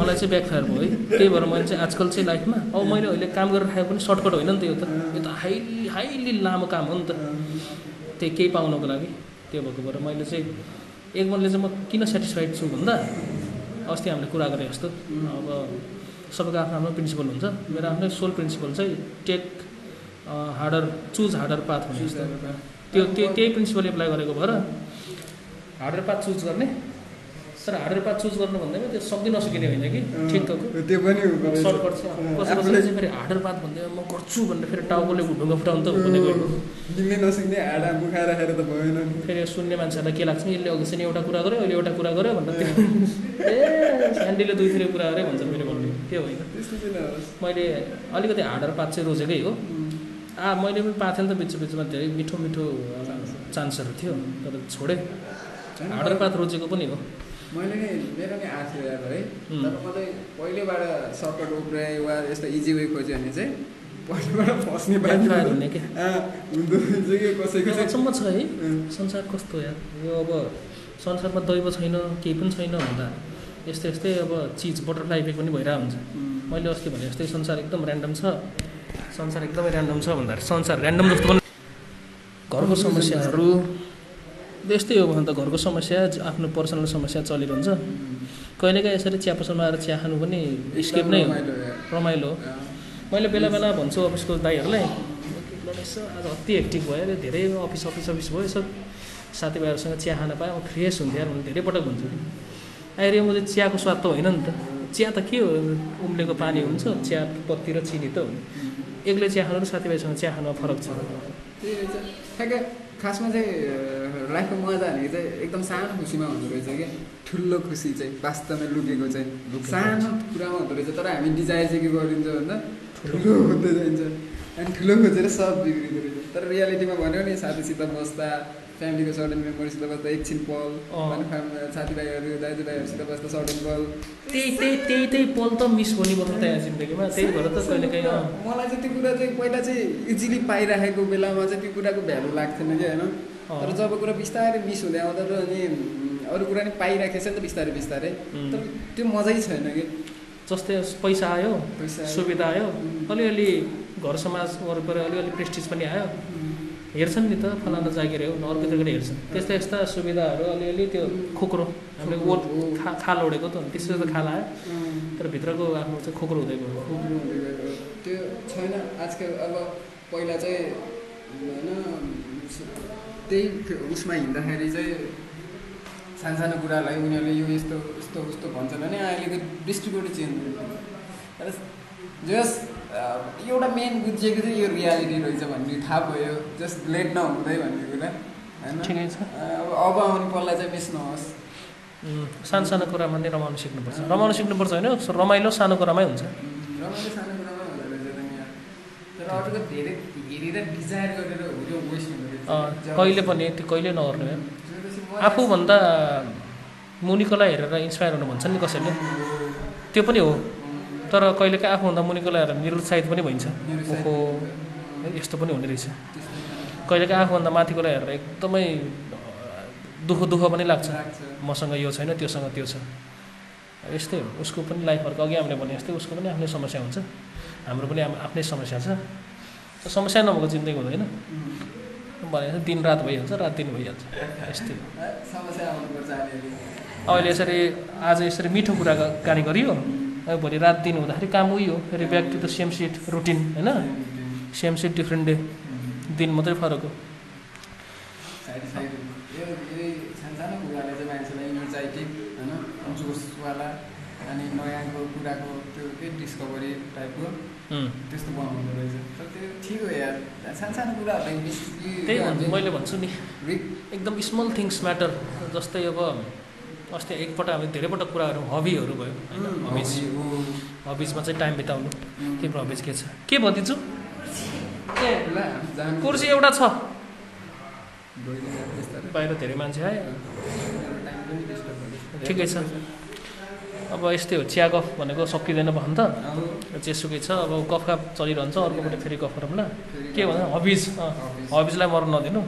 मलाई चाहिँ ब्याक फायर भयो है। त्यही भएर मैले चाहिँ आजकल चाहिँ लाइफमा अब मैले अहिले काम गरेर खाएको पनि सर्टकट होइन नि त यो त। यो त हाइली हाइली लामो काम हो नि त। त्यही केही पाउनको लागि त्यो भएको भएर मैले चाहिँ एक मनले चाहिँ म किन सेटिस्फाइड छु भन्दा अस्ति हामीले कुरा गरे जस्तो। अब सबैको आफ्नो आफ्नो प्रिन्सिपल हुन्छ। मेरो आफ्नै सोल प्रिन्सिपल चाहिँ take harder choose harder path जस्तो। त्यो त्यो त्यही प्रिन्सिपल एप्लाई गरेको भएर हार्डर पाथ चुज गर्ने। तर हार्डर पाथ चुज गर्नु भन्दैमा त्यो सक्दै नसकिने होइन कि? ठिक त त्यो पनि हुँदो। सर्टकट छ। कसै कसैले चाहिँ फेरि हार्डर पाथ भन्दै म गर्छु भनेर फेरि टाउकोले ढुङ्गा फुटाउनु त हुँदैन गयो दिनै नसिक्ने हाडा मुखा राखेर त भएन फेरि सुन्ने मान्छेहरूलाई के लाग्छ नि यसले अघि चाहिँ एउटा कुरा गर्यो अहिले एउटा कुरा गर्यो भनेर त्यो। ए स्यान्डीले दुई थरी कुरा गरे भन्छ फेरि भन्ने। त्यो होइन। मैले अलिकति हार्डर पात चाहिँ रोजेकै हो। आ मैले पनि पाएको थिएँ नि त बिच बिचमा धेरै मिठो मिठो चान्सहरू थियो। तर छोडेँ। हार्डर रोजेको पनि हो। मैले नि मेरो नि यार है. तर मलाई पहिलेबाट सर्टकट उब्राएँ वा यस्तो इजी वे खोज्यो भने चाहिँ पहिलेबाट फस्ने बानी हुने कि? कसैको अचम्म छ है. संसार कस्तो यार? यो अब संसारमा दैव छैन केही पनि छैन भन्दा यस्तै यस्तै अब चिज बटरफ्लाई इफेक्ट पनि भइरहेको हुन्छ. मैले अस्ति भने जस्तै संसार एकदम ऱ्यान्डम छ संसार एकदमै ऱ्यान्डम छ भन्दाखेरि संसार ऱ्यान्डम जस्तो पनि घरको समस्याहरू यस्तै हो भने त घरको समस्या आफ्नो पर्सनल समस्या चलिरहन्छ। कहिलेकाहीँ यसरी चिया पसलमा आएर चिया खानु पनि स्केप नै हो। रमाइलो हो. मैले बेला बेला भन्छु अफिसको दाईहरूलाई "ल यसो आज अति हेक्टिक भयो अरे धेरै अफिस अफिस अफिस भयो यसो साथीभाइहरूसँग चिया खान पाएँ म फ्रेस हुन्थेँ यार मैले धेरै पटक भन्छु। आएर म चाहिँ चियाको स्वाद त होइन नि त। चिया त के हो? उम्लेको पानी हुन्छ चिया पत्ती र चिनी त हो। एक्लै चिया खानु र साथीभाइसँग चिया खानुमा फरक छ। खासमा चाहिँ लाइफको मजा भनेको चाहिँ एकदम सानो खुसीमा हुँदो रहेछ कि। ठुलो खुसी चाहिँ वास्तवमै लुकेको चाहिँ सानो कुरामा हुँदो रहेछ तर हामी डिजायर चाहिँ के गरिन्छ भन्दा ठुलो। हुँदै जान्छ। अनि ठुलो खोजेर सब बिग्रिँदो रहेछ। तर रियालिटीमा भन्यो नि साथीसित बस्दा फ्यामिलीको सर्टेन मेम्बरसित बस्दा एकछिन पल। अनि साथीभाइहरू दाजुभाइहरूसित बस्दा सर्टेन पल त्यही त्यही त्यही त्यही पल त मिस हुने पर्छ त जिन्दगीमा। त्यही भएर त कहिले काहीँ अँ, मलाई चाहिँ त्यो कुरा चाहिँ पहिला चाहिँ इजिली पाइराखेको बेलामा चाहिँ त्यो कुराको भ्यालु लाग्थेन कि होइन। तर जब कुरा बिस्तारै मिस हुँदै आउँदा त अनि अरू कुरा नि पाइराखेछ नि त बिस्तारै बिस्तारै। तर त्यो मजै छैन कि जस्तै पैसा आयो पैसा सुविधा आयो। अलिअलि घर समाज वरिपरि अलिअलि प्रेस्टिज पनि आयो। हेर्छन् नि त फलाना जागिर हो अर्को जग्गा हेर्छन्। त्यस्ता यस्ता सुविधाहरू अलिअलि त्यो खोक्रो हामीले ओट खा खाल ओढेको त त्यसरी त खाल आयो। तर भित्रको आफ्नो चाहिँ खोक्रो हुँदै गयो। त्यो छैन आजकल अब पहिला चाहिँ होइन त्यही उसमा हिँड्दाखेरि चाहिँ सानसानो कुराहरूलाई उनीहरूले यो यस्तो यस्तो उस्तो भन्छन् भने अहिलेको दृष्टिकोण चेन्ज हुन्छ जस एउटा मेन बुझिएको चाहिँ यो रियालिटी रहेछ भन्ने थाहा भयो जस्ट लेट नहुँदै भन्ने कुरा होइन? अब अब आउने पल्ला चाहिँ मिस नहोस् सानो सानो कुरामा नै रमाउनु सिक्नुपर्छ। रमाउनु सिक्नुपर्छ होइन? रमाइलो सानो कुरामै हुन्छ। रमाइलो सानो कुरामा हुँदो रहेछ तर अरूको धेरै हेरेर डिजायर गरेर हो त्यो वेस्ट हुँदो कहिले पनि त्यो कहिले नगर्नु म- आफूभन्दा मुनिकोलाई हेरेर इन्सपायर हुनु भन्छ नि कसैले। त्यो पनि हो। तर कहिलेकाहीँ आफूभन्दा मुनिकोलाई हेरेर निरुत्साहित पनि भइन्छ। ओहो यस्तो पनि हुने रहेछ। कहिलेकाहीँ आफूभन्दा माथिकोलाई हेरेर एकदमै दुःख दुःख पनि लाग्छ। मसँग यो छैन त्योसँग त्यो छ। यस्तै हो। उसको पनि लाइफहरूको अघि हामीले भने जस्तै उसको पनि आफ्नै समस्या हुन्छ। हाम्रो पनि आफ्नै समस्या छ। समस्या नभएको जिन्दगी हुँदैन। भने दिन रात भइहाल्छ रात दिन भइहाल्छ। यस्तै हो। अहिले। यसरी आज यसरी मिठो कुरा गाडी गरियो। अब भोलि रात दिन हुँदाखेरि काम उही हो फेरि back to the same shit routine होइन सेम सिट डिफ्रेन्ट डे दिन मात्रै फरक हो अनि नयाँको कुराको त्यो के डिस्कभरी टाइपको त्यस्तो बनाउँदो रहेछ तर त्यो ठिक हो यार सानसानो कुराहरूलाई त्यही भन्छु मैले भन्छु नि एकदम स्मल थिङ्स म्याटर जस्तै अब अस्ति एकपल्ट हामी धेरैपल्ट कुरा गऱ्यौँ हबीहरू भयो होइन? हबिज। हबिजमा चाहिँ टाइम बिताउनु। तिम्रो हबिज के छ? के भनिदिन्छु? कुर्सी एउटा छ। बाहिर धेरै मान्छे आयो ठिकै छ। अब यस्तै हो चिया गफ भनेको सकिँदैन भन् त। जेसुकै छ। अब गफ गफ चलिरहन्छ अर्कोपट्टि फेरि गफ गरौँला के भन्छ हबिज। हबिजलाई मर्नु नदिनु।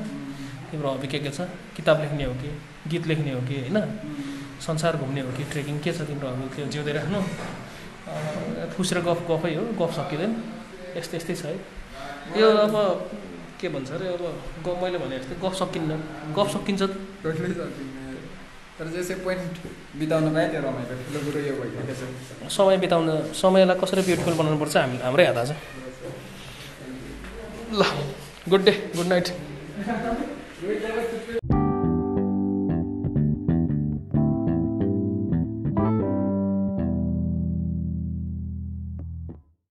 तिम्रो हबी के के छ? किताब लेख्ने हो कि? गीत लेख्ने हो कि होइन? संसार घुम्ने हो कि? ट्रेकिङ के छ तिम्रो हबी त्यो जिउँदै राख्नु? अँ, खुसेर गफ गफै हो गफ सकिँदैन। यस्तै यस्तै छ है। यो अब के भन्छ अरे अब ग मैले भने जस्तै गफ सकिन्न गफ सकिन्छ तर जसै पोइन्ट बिताउन पाएँ त्यो रमाइलो कुरो यो भइरहेको समय बिताउन समयलाई कसरी ब्युटिफुल बनाउनुपर्छ हामी हाम्रै हात छ ल गुड डे गुड नाइट।